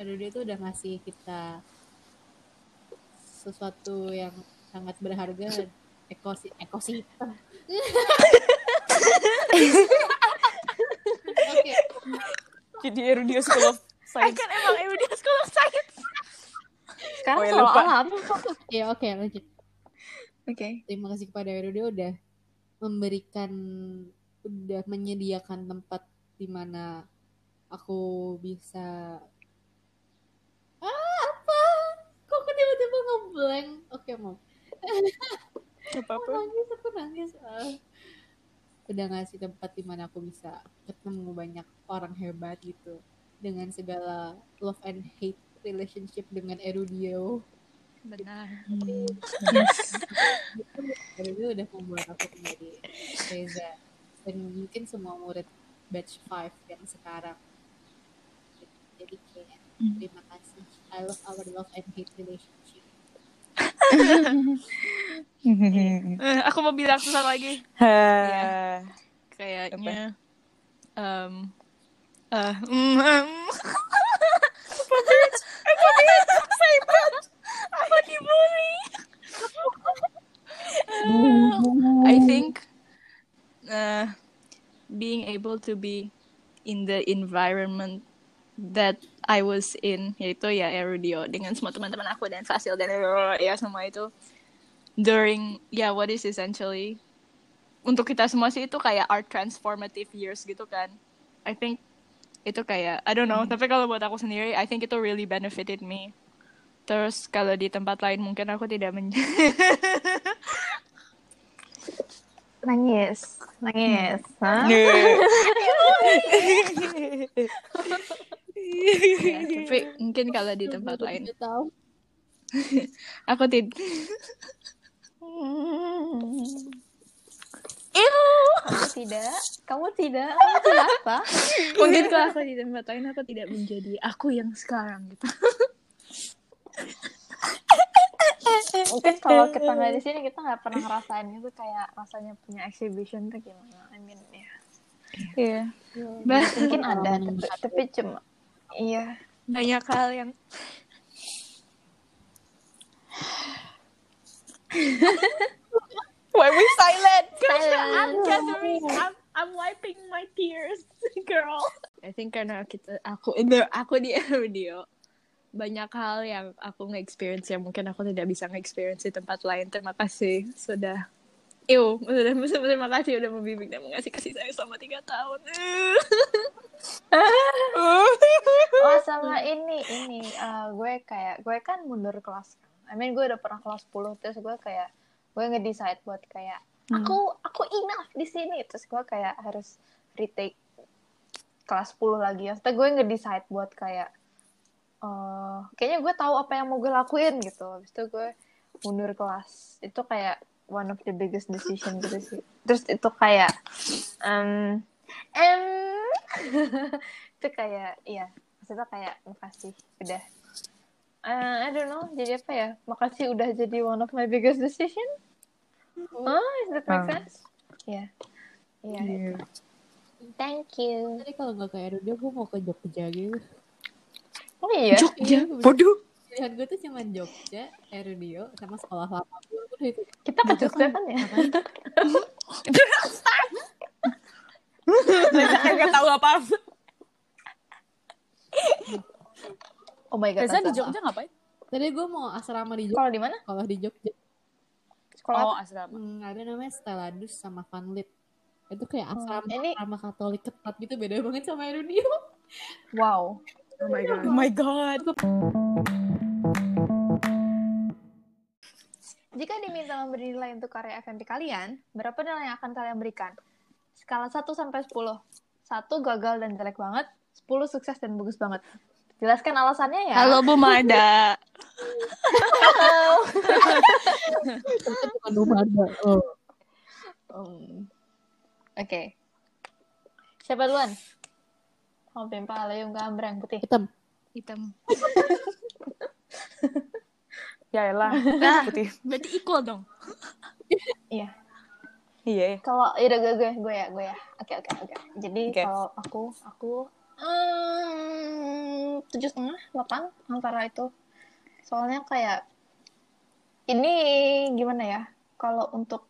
Erudio tuh udah ngasih kita sesuatu yang sangat berharga. Ekosi ekosistem. Oke, Jadi Erudio School of Science. kan emang Erudia School of Science sekarang Oh, ya, soal lupa. alam ya oke lanjut. oke Terima kasih kepada Erudio udah memberikan udah menyediakan tempat di mana aku bisa ah apa kok aku tiba-tiba ngeblank oke mau Gak apa-apa. nangis aku nangis Ah. udah ngasih tempat di mana aku bisa ketemu banyak orang hebat gitu dengan segala love and hate relationship dengan Erudio. Benar. Erudio udah membuat aku menjadi Reza. Dan mungkin semua murid batch 5 yang sekarang. Jadi kayak terima kasih. I love our love and hate relationship. Eh, aku mau bilang sesuatu lagi. Hah. kayaknya um, uh, mm, um, aku dibully I think uh, being able to be in the environment that I was in yaitu ya Erudio dengan semua teman-teman aku dan Fasil dan ya semua itu. During ya what is essentially untuk kita semua sih itu kayak our transformative years gitu kan. I think itu kayak I don't know tapi kalau buat aku sendiri I think itu really benefited me. Terus kalau di tempat lain mungkin aku tidak men nangis nangis Hah? Ya, tapi mungkin kalau di tempat Aku lain. tidak aku tidak. Kamu tidak. Kamu tidak tidak apa? Mungkin kalau aku di tempat lain aku tidak menjadi aku yang sekarang gitu. Mungkin kalau kita nggak di sini kita nggak pernah ngerasain itu kayak rasanya punya exhibition tuh gimana I mean ya. Iya. Bah, mungkin ada tapi, tapi cuma iya. Banyak hal yang Why we silent? I'm gathering I'm, I'm wiping my tears girl I think karena kita aku aku di video banyak hal yang aku nge-experience yang mungkin aku tidak bisa nge-experience di tempat lain terima kasih sudah Ew, sudah terima kasih udah membimbing dan mengasih kasih sayang selama tiga tahun. oh sama ini ini eh, gue kayak gue kan mundur kelas kan I mean gue udah pernah kelas 10 terus gue kayak gue nge-decide buat kayak aku aku enough di sini. Terus gue kayak harus retake kelas 10 lagi. Maksudnya gue nge-decide buat kayak eh kayaknya gue tahu apa yang mau gue lakuin gitu. Habis itu gue mundur kelas. Itu kayak one of the biggest decision gitu sih. Terus itu kayak em em. Itu kayak iya. Maksudnya kayak makasih. Udah Eh, I don't know jadi apa ya makasih udah jadi one of my biggest decision oh is that make Ah. sense ya iya itu. thank you Tadi kalau nggak ke Erudio, gue mau ke Jogja gitu. oh iya Jogja, Iya, bodoh. Pilihan gue tuh cuma Jogja, Erudio, sama sekolah lama gue. Udah itu? Kita kejut-kejutan ya? Kayak gak tahu apa Oh my god. Reza di. Jogja ngapain? Tadi gue mau asrama di Jogja. Kalau di mana? Kalau di Jogja, Sekolah Oh apa? asrama hmm, ada namanya Steladus sama Funlit. Itu kayak asrama, ini- asrama Katolik ketat gitu, beda banget sama Indonesia. Wow. Oh my god Oh my god Jika diminta memberi nilai untuk karya FMP kalian, berapa nilai yang akan kalian berikan? Skala 1 sampai 10. 1 gagal dan jelek banget, 10 sukses dan bagus banget. Jelaskan alasannya ya. Halo Bu Mada. Itu bukan rumah ada. Oh. Oke. Siapa duluan? Oh, Pimpa, Layung, Gambrang, Putih. Hitam. Hitam. Ya elah Nah, Putih berarti equal dong. Iya. Iya Kalau ya udah gue gue gue ya gue ya. Oke oke oke. Jadi kalau aku aku tujuh setengah delapan antara itu. Soalnya kayak ini gimana ya? Kalau untuk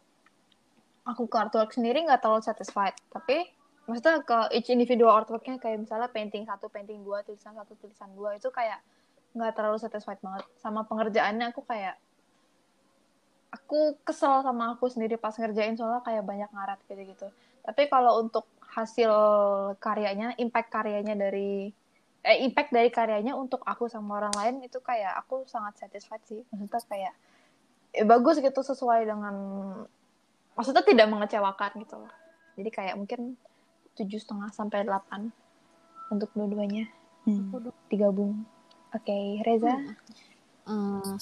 aku ke artwork sendiri nggak terlalu satisfied. Tapi maksudnya ke each individual artworknya kayak misalnya painting satu, painting dua, tulisan satu, tulisan dua itu kayak nggak terlalu satisfied banget. Sama pengerjaannya aku kayak aku kesel sama aku sendiri pas ngerjain soalnya kayak banyak ngarat gitu-gitu. Tapi kalau untuk hasil karyanya, impact karyanya dari eh impact dari karyanya untuk aku sama orang lain itu kayak aku sangat satisfied sih. Maksudnya kayak eh, bagus gitu sesuai dengan maksudnya tidak mengecewakan gitu loh. Jadi kayak mungkin tujuh setengah sampai delapan untuk dua-duanya Hmm. digabung. Oke, Reza. Eh,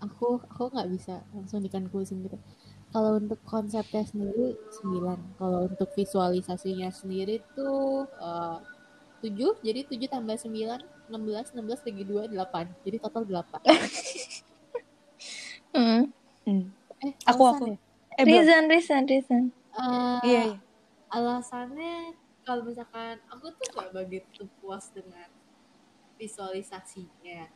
aku aku nggak bisa langsung dikonklusin gitu. Kalau untuk konsepnya sendiri 9. Kalau untuk visualisasinya sendiri tuh eh, 7. Jadi 7 tambah 9 16 16 bagi 2 8. Jadi total 8. Hmm. Hmm. Eh, Aku, aku. ya? Eh. Reason, reason, reason. Eh, Iya, iya. alasannya kalau misalkan aku tuh gak begitu puas dengan visualisasinya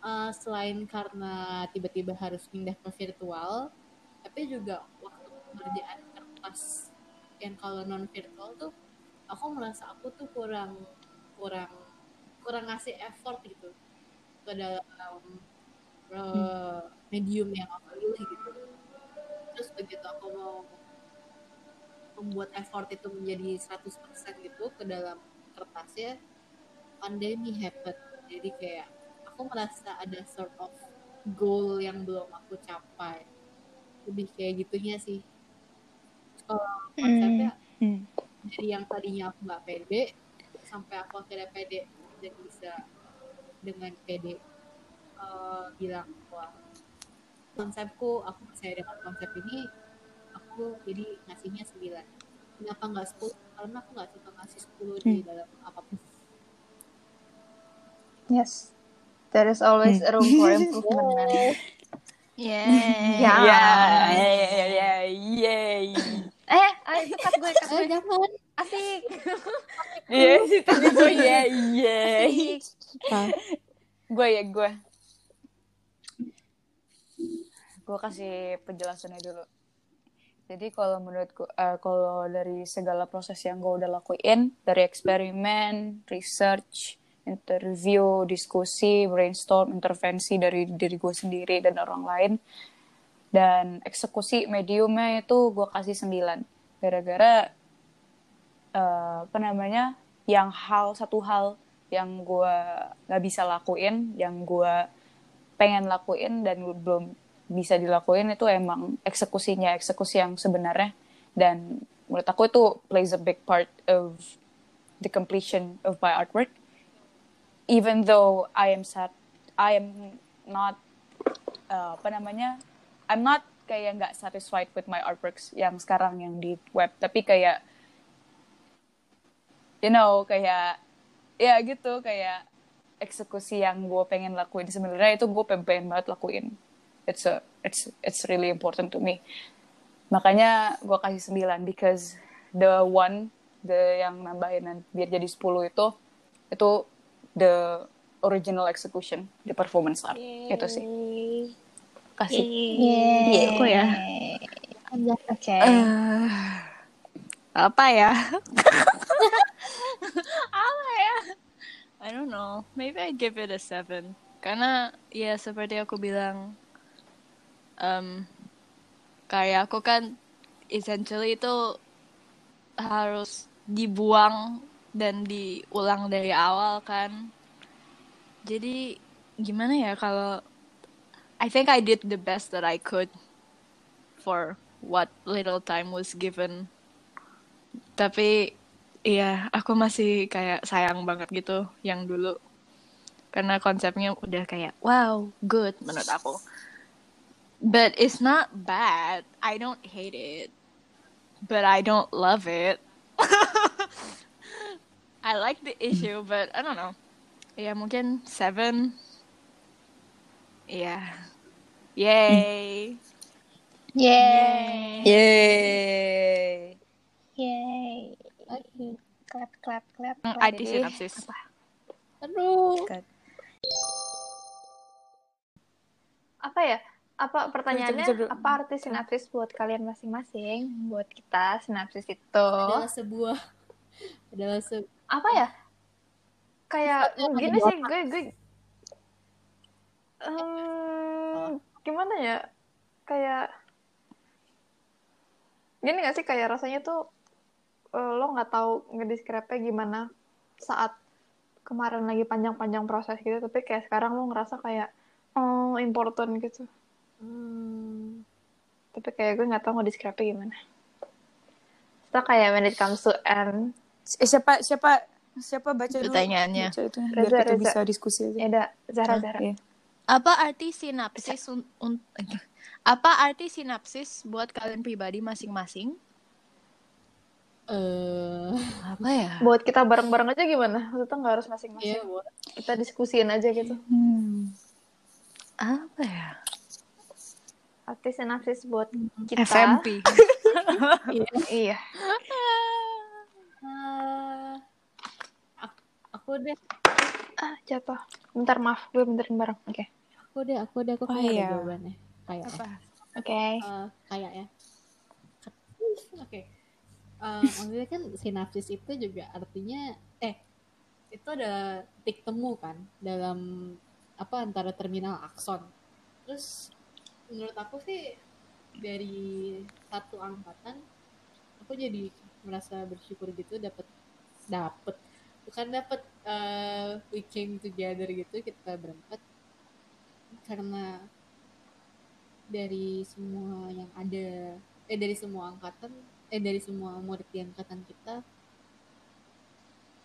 Eh, selain karena tiba-tiba harus pindah ke virtual tapi juga waktu pengerjaan kertas yang kalau non virtual tuh aku merasa aku tuh kurang kurang kurang ngasih effort gitu ke dalam eh, medium yang aku pilih gitu. Terus begitu aku mau membuat effort itu menjadi 100% gitu ke dalam kertasnya pandemi happen. Jadi kayak aku merasa ada sort of goal yang belum aku capai lebih kayak gitunya sih kalau konsepnya Hmm. dari yang tadinya aku nggak pede sampai aku akhirnya pede dan bisa dengan pede eh, bilang wah konsepku aku percaya dengan konsep ini aku jadi ngasihnya 9 kenapa nggak 10 karena aku nggak suka ngasih 10 di dalam apa pun Yes. There is always a room for improvement. Yeah. Ya. Ya, ya, ya, ya, yay. Eh, ayo cut gue, cut eh gue. jangan Asik. Iya sih tadi gue ya. Apa? Gue ya, gue. Gue kasih penjelasannya dulu. Jadi kalau menurutku, eh, kalau dari segala proses yang gue udah lakuin, dari eksperimen, research, interview, diskusi, brainstorm, intervensi dari diri gue sendiri dan orang lain, dan eksekusi mediumnya itu gue kasih 9. Gara-gara, eh, apa namanya, yang hal, satu hal yang gue gak bisa lakuin, yang gue pengen lakuin dan belum bisa dilakuin itu emang eksekusinya eksekusi yang sebenarnya. Dan menurut aku itu plays a big part of the completion of my artwork even though I am sad I am not uh, apa namanya I'm not kayak nggak satisfied with my artworks yang sekarang yang di web. Tapi kayak you know kayak ya gitu kayak eksekusi yang gue pengen lakuin. Sebenarnya itu gue pengen, banget lakuin. It's a it's it's really important to me. Makanya gue kasih 9 because the one the yang nambahin biar jadi 10 itu itu the original execution the performance art itu sih kasih. Yeay. Aku ya. Oke. Eh, Apa ya? Apa ya? I don't know. Maybe I give it a seven. Karena ya seperti aku bilang, um, karya aku kan essentially itu harus dibuang dan diulang dari awal kan. Jadi gimana ya kalau I think I did the best that I could for what little time was given. Tapi iya, aku masih kayak sayang banget gitu yang dulu. Karena konsepnya udah kayak wow, good menurut aku. But it's not bad. I don't hate it. But I don't love it. I like the issue, but I don't know. Ya mungkin seven. Iya. Yay. Yeay. Yeay. Yeay. Oke. Clap, clap, clap. Mm, IT jadi sinopsis. apa? Aduh. Apa ya? Apa pertanyaannya? Apa arti sinapsis buat kalian masing-masing? Buat kita sinapsis itu Adalah sebuah adalah se apa ya? Kayak gini sih gue gue Em, gimana ya? Kayak gini gak sih? Kayak rasanya tuh eh, lo nggak tahu ngedescribe gimana saat kemarin lagi panjang-panjang proses gitu tapi kayak sekarang lo ngerasa kayak oh important gitu. Hmm, tapi kayak gue nggak tahu ngedescribe gimana. Setelah kayak when it comes to end siapa siapa siapa baca dulu Pertanyaannya. baca itu biar Reza, kita Reza. bisa diskusi aja. ya udah Zahra Hah? Zahra Iya. Apa arti sinapsis un- un- apa arti sinapsis buat kalian pribadi masing-masing? eh Apa ya? buat kita bareng-bareng aja gimana maksudnya nggak harus masing-masing ya buat kita diskusiin aja gitu Hmm. Apa ya? arti sinapsis buat kita FMP. iya Ah, aku deh. Ah jatuh. Bentar maaf. Gue benterin bareng. Oke. Aku deh aku deh. Aku Oh, kayak iya. ada jawabannya. Kayak Apa? oke. Eh, kayak ya. Oke. Eh, maksudnya kan sinapsis itu juga artinya eh itu ada titik temu kan dalam apa antara terminal akson. Terus menurut aku sih dari satu angkatan aku jadi merasa bersyukur gitu dapat dapat bukan dapat eh, we came together gitu kita berempat. Karena dari semua yang ada eh dari semua angkatan eh dari semua murid di angkatan kita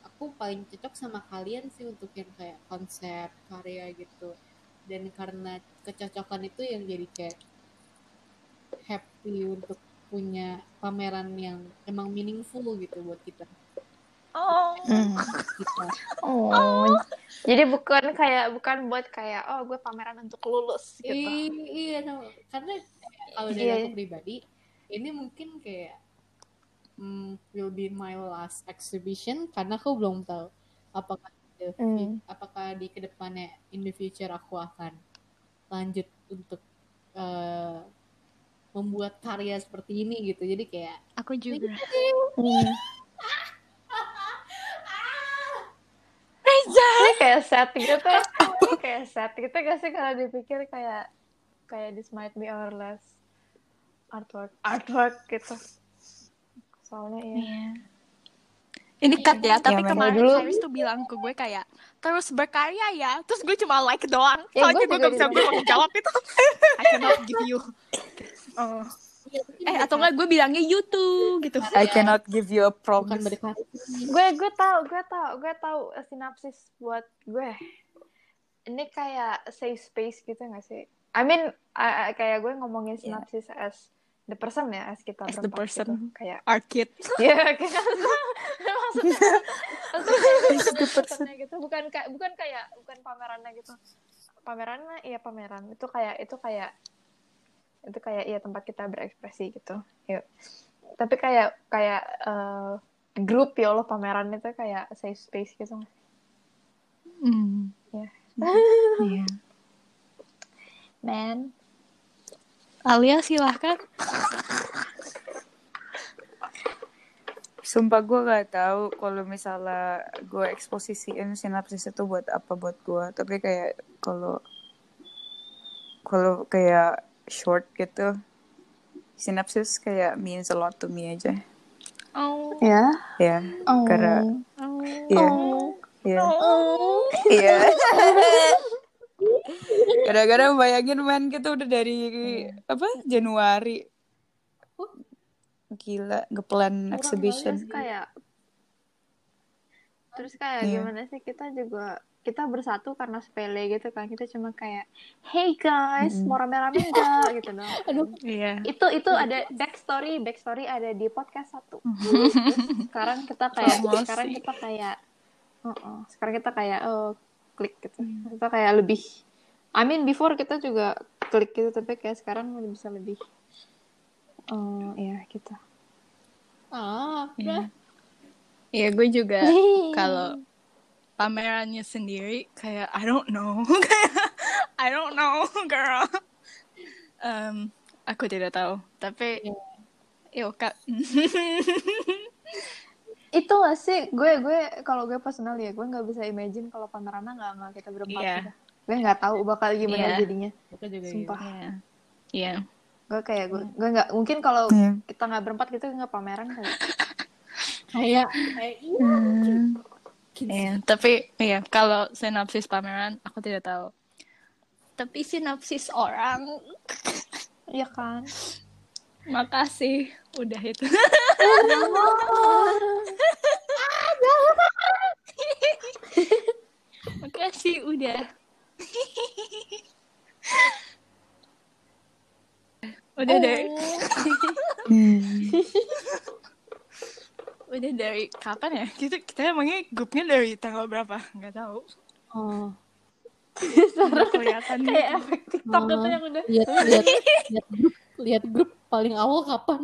aku paling cocok sama kalian sih untuk yang kayak konsep karya gitu. Dan karena kecocokan itu yang jadi kayak happy untuk punya pameran yang emang meaningful gitu buat kita Oh. Hmm. kita oh jadi bukan kayak bukan buat kayak oh gue pameran untuk lulus gitu I- iya no. karena kalau dari Iya. aku pribadi ini mungkin kayak mm, will be my last exhibition karena aku belum tahu apakah the Hmm. apakah di ke depannya in the future aku akan lanjut untuk eh, membuat karya seperti ini gitu jadi kayak Aku juga. Ini kayak set gitu Ini kayak set gitu gak sih kalau dipikir kayak kayak this might be our last artwork artwork gitu soalnya ya Iya. Ini cut ya, tapi Ya, kemarin dulu. Tuh bilang ke gue kayak terus berkarya ya. Terus gue cuma like doang. Ya, Soalnya gue gue gak bisa gue jawab itu. I cannot give you. Oh, Eh atau enggak gue bilangnya YouTube gitu. I cannot give you a promise. gue gue tahu gue tahu gue tahu sinapsis buat gue ini kayak safe space gitu gak sih I mean I- kayak gue ngomongin sinapsis as the person ya as kita As the berempat person. gitu. kayak Arkit. ya kayak maksudnya maksudnya the personnya gitu bukan kayak bukan kayak bukan pamerannya gitu pamerannya iya pameran itu kayak itu kayak itu kayak iya tempat kita berekspresi gitu yuk tapi kayak kayak eh, grup ya Allah pameran itu kayak safe space gitu Hmm. Ya. Iya. man Alia silahkan. Sumpah gue gak tahu kalau misalnya gue eksposisiin sinapsis itu buat apa buat gue. Tapi kayak kalau kalau kayak short gitu, sinapsis kayak means a lot to me aja. Oh. Ya. Ya, Oh. karena Oh. iya, iya, iya. Gara-gara bayangin man kita udah dari apa Januari. Gila, ngeplan exhibition. Terus kayak terus kayak Iya. gimana sih kita juga kita bersatu karena sepele gitu kan. Kita cuma kayak hey guys mau rame-rame enggak gitu dong. Aduh. Iya. itu itu ada backstory backstory ada di podcast satu. Terus sekarang kita kayak Promosi. sekarang kita kayak uh-uh, sekarang kita kayak oh klik gitu. Kita kayak lebih I mean before kita juga klik gitu tapi kayak sekarang udah bisa lebih oh ya gitu. Ah, Iya. Iya, gue juga kalau pamerannya sendiri kayak I don't know, kayak I don't know, girl. Em, aku tidak tahu, tapi yuk kak. itu gak sih gue gue kalau gue personal ya gue nggak bisa imagine kalau pamerannya nggak nggak kita berempat Iya. gitu. gue nggak tahu bakal gimana Iya. jadinya aku juga sumpah Iya. Iya. gue kayak gue gue nggak mungkin kalau Iya. kita nggak berempat gitu nggak pameran kali kayak kayak iya Iya, tapi iya kalau sinopsis pameran aku tidak tahu. Tapi sinopsis orang, iya kan makasih udah itu. makasih udah. udah dari udah dari kapan ya? Kita kita emangnya grupnya dari tanggal berapa? Nggak tahu. oh Nggak kelihatan kayak gitu. efek TikTok Oh. gitu yang udah lihat lihat lihat grup lihat grup paling awal kapan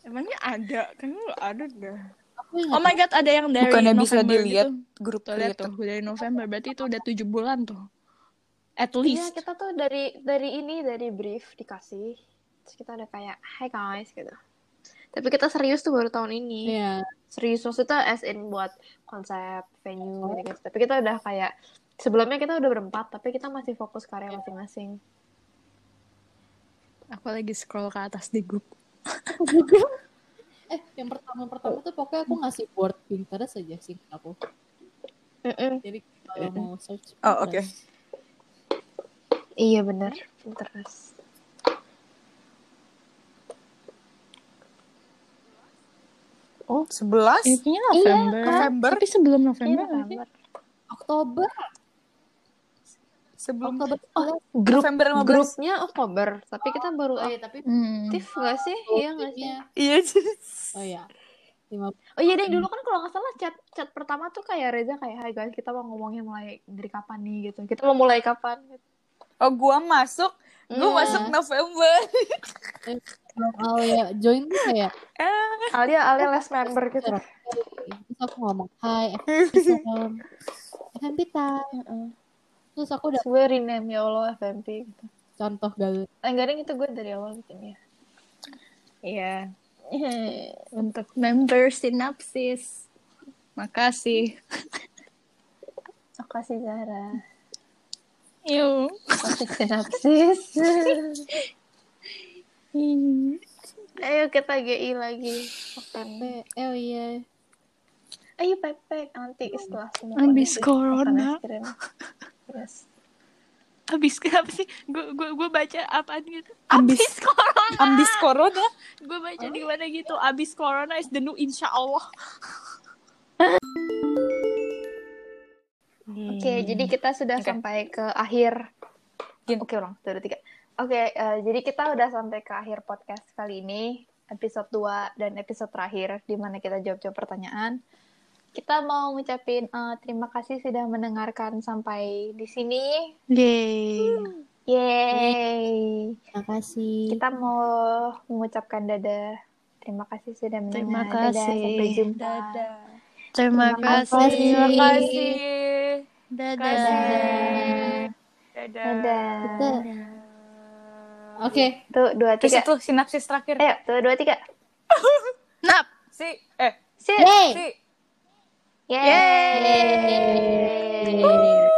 Emangnya ada? Nggak ada dah. Oh my god, ada yang dari Bukannya bisa November dilihat gitu. grup Tuh lihat itu. tuh, dari November. Berarti itu udah tujuh bulan tuh. At Iya least. kita tuh dari dari ini dari brief dikasih terus kita udah kayak hi guys gitu tapi kita serius tuh baru tahun ini ya serius maksudnya as in buat konsep venue gitu guys tapi kita udah kayak sebelumnya kita udah berempat tapi kita masih fokus karya masing-masing Aku lagi scroll ke atas di grup. eh yang pertama pertama tuh pokoknya aku ngasih word Pinterest aja sih aku Mm-mm. jadi kalau mau search Oh, oke. Pinterest. iya benar Pinterest Oh, 11? Intinya November. November. Tapi sebelum Iya, November. sih? November. Oktober Sebelum Oktober Oh, grup November 15. grupnya Oktober tapi kita baru oh iya tapi Hmm. aktif nggak sih iya nggak sih Iya, oh ya lima Oh iya deh dulu kan kalau nggak salah chat chat pertama tuh kayak Reza kayak Hai guys kita mau ngomongin mulai dari kapan nih gitu kita mau mulai kapan gitu. Oh, gua masuk. Gua Hmm. masuk November. Belum Alia join tuh kayak Alia Alia last member gitu terus aku ngomong hai FMP FMP time terus aku udah gue rename ya Allah FMP gitu. contoh gal Eh, enggak ding itu gue dari awal bikinnya Iya. Untuk member sinapsis. Makasih. Makasih Zahra Yuk. Sinapsis Ayo kita GI lagi FMP oh iya Ayo pepek nanti setelah semua Habis kondisi corona. Yes. Abis kenapa sih? Gue gue gue baca apaan gitu. Ambis. Abis corona. Ambis corona. Gue baca di mana gitu. Abis corona is the new insya Allah. Oke, jadi kita sudah Oke. sampai ke akhir. Oke, ulang. Satu, dua, tiga. Oke, eh, jadi kita udah sampai ke akhir podcast kali ini. Episode 2 dan episode terakhir di mana kita jawab-jawab pertanyaan. Kita mau ngucapin eh, terima kasih sudah mendengarkan sampai di sini. Yeay. Yeay. terima kasih Kita mau mengucapkan dadah. Terima kasih sudah mendengar. Terima Dadah, kasih. sampai jumpa. Dadah. Terima Terima kasih. Terima kasih. Dadah. Dadah. Dadah. kita Oke. Tuh, dua, Terus tiga. itu sinapsis terakhir. Ayo, tuh, dua, tiga. Nap. Si, eh, Sit. Yeay. si. Yeay. Yeay.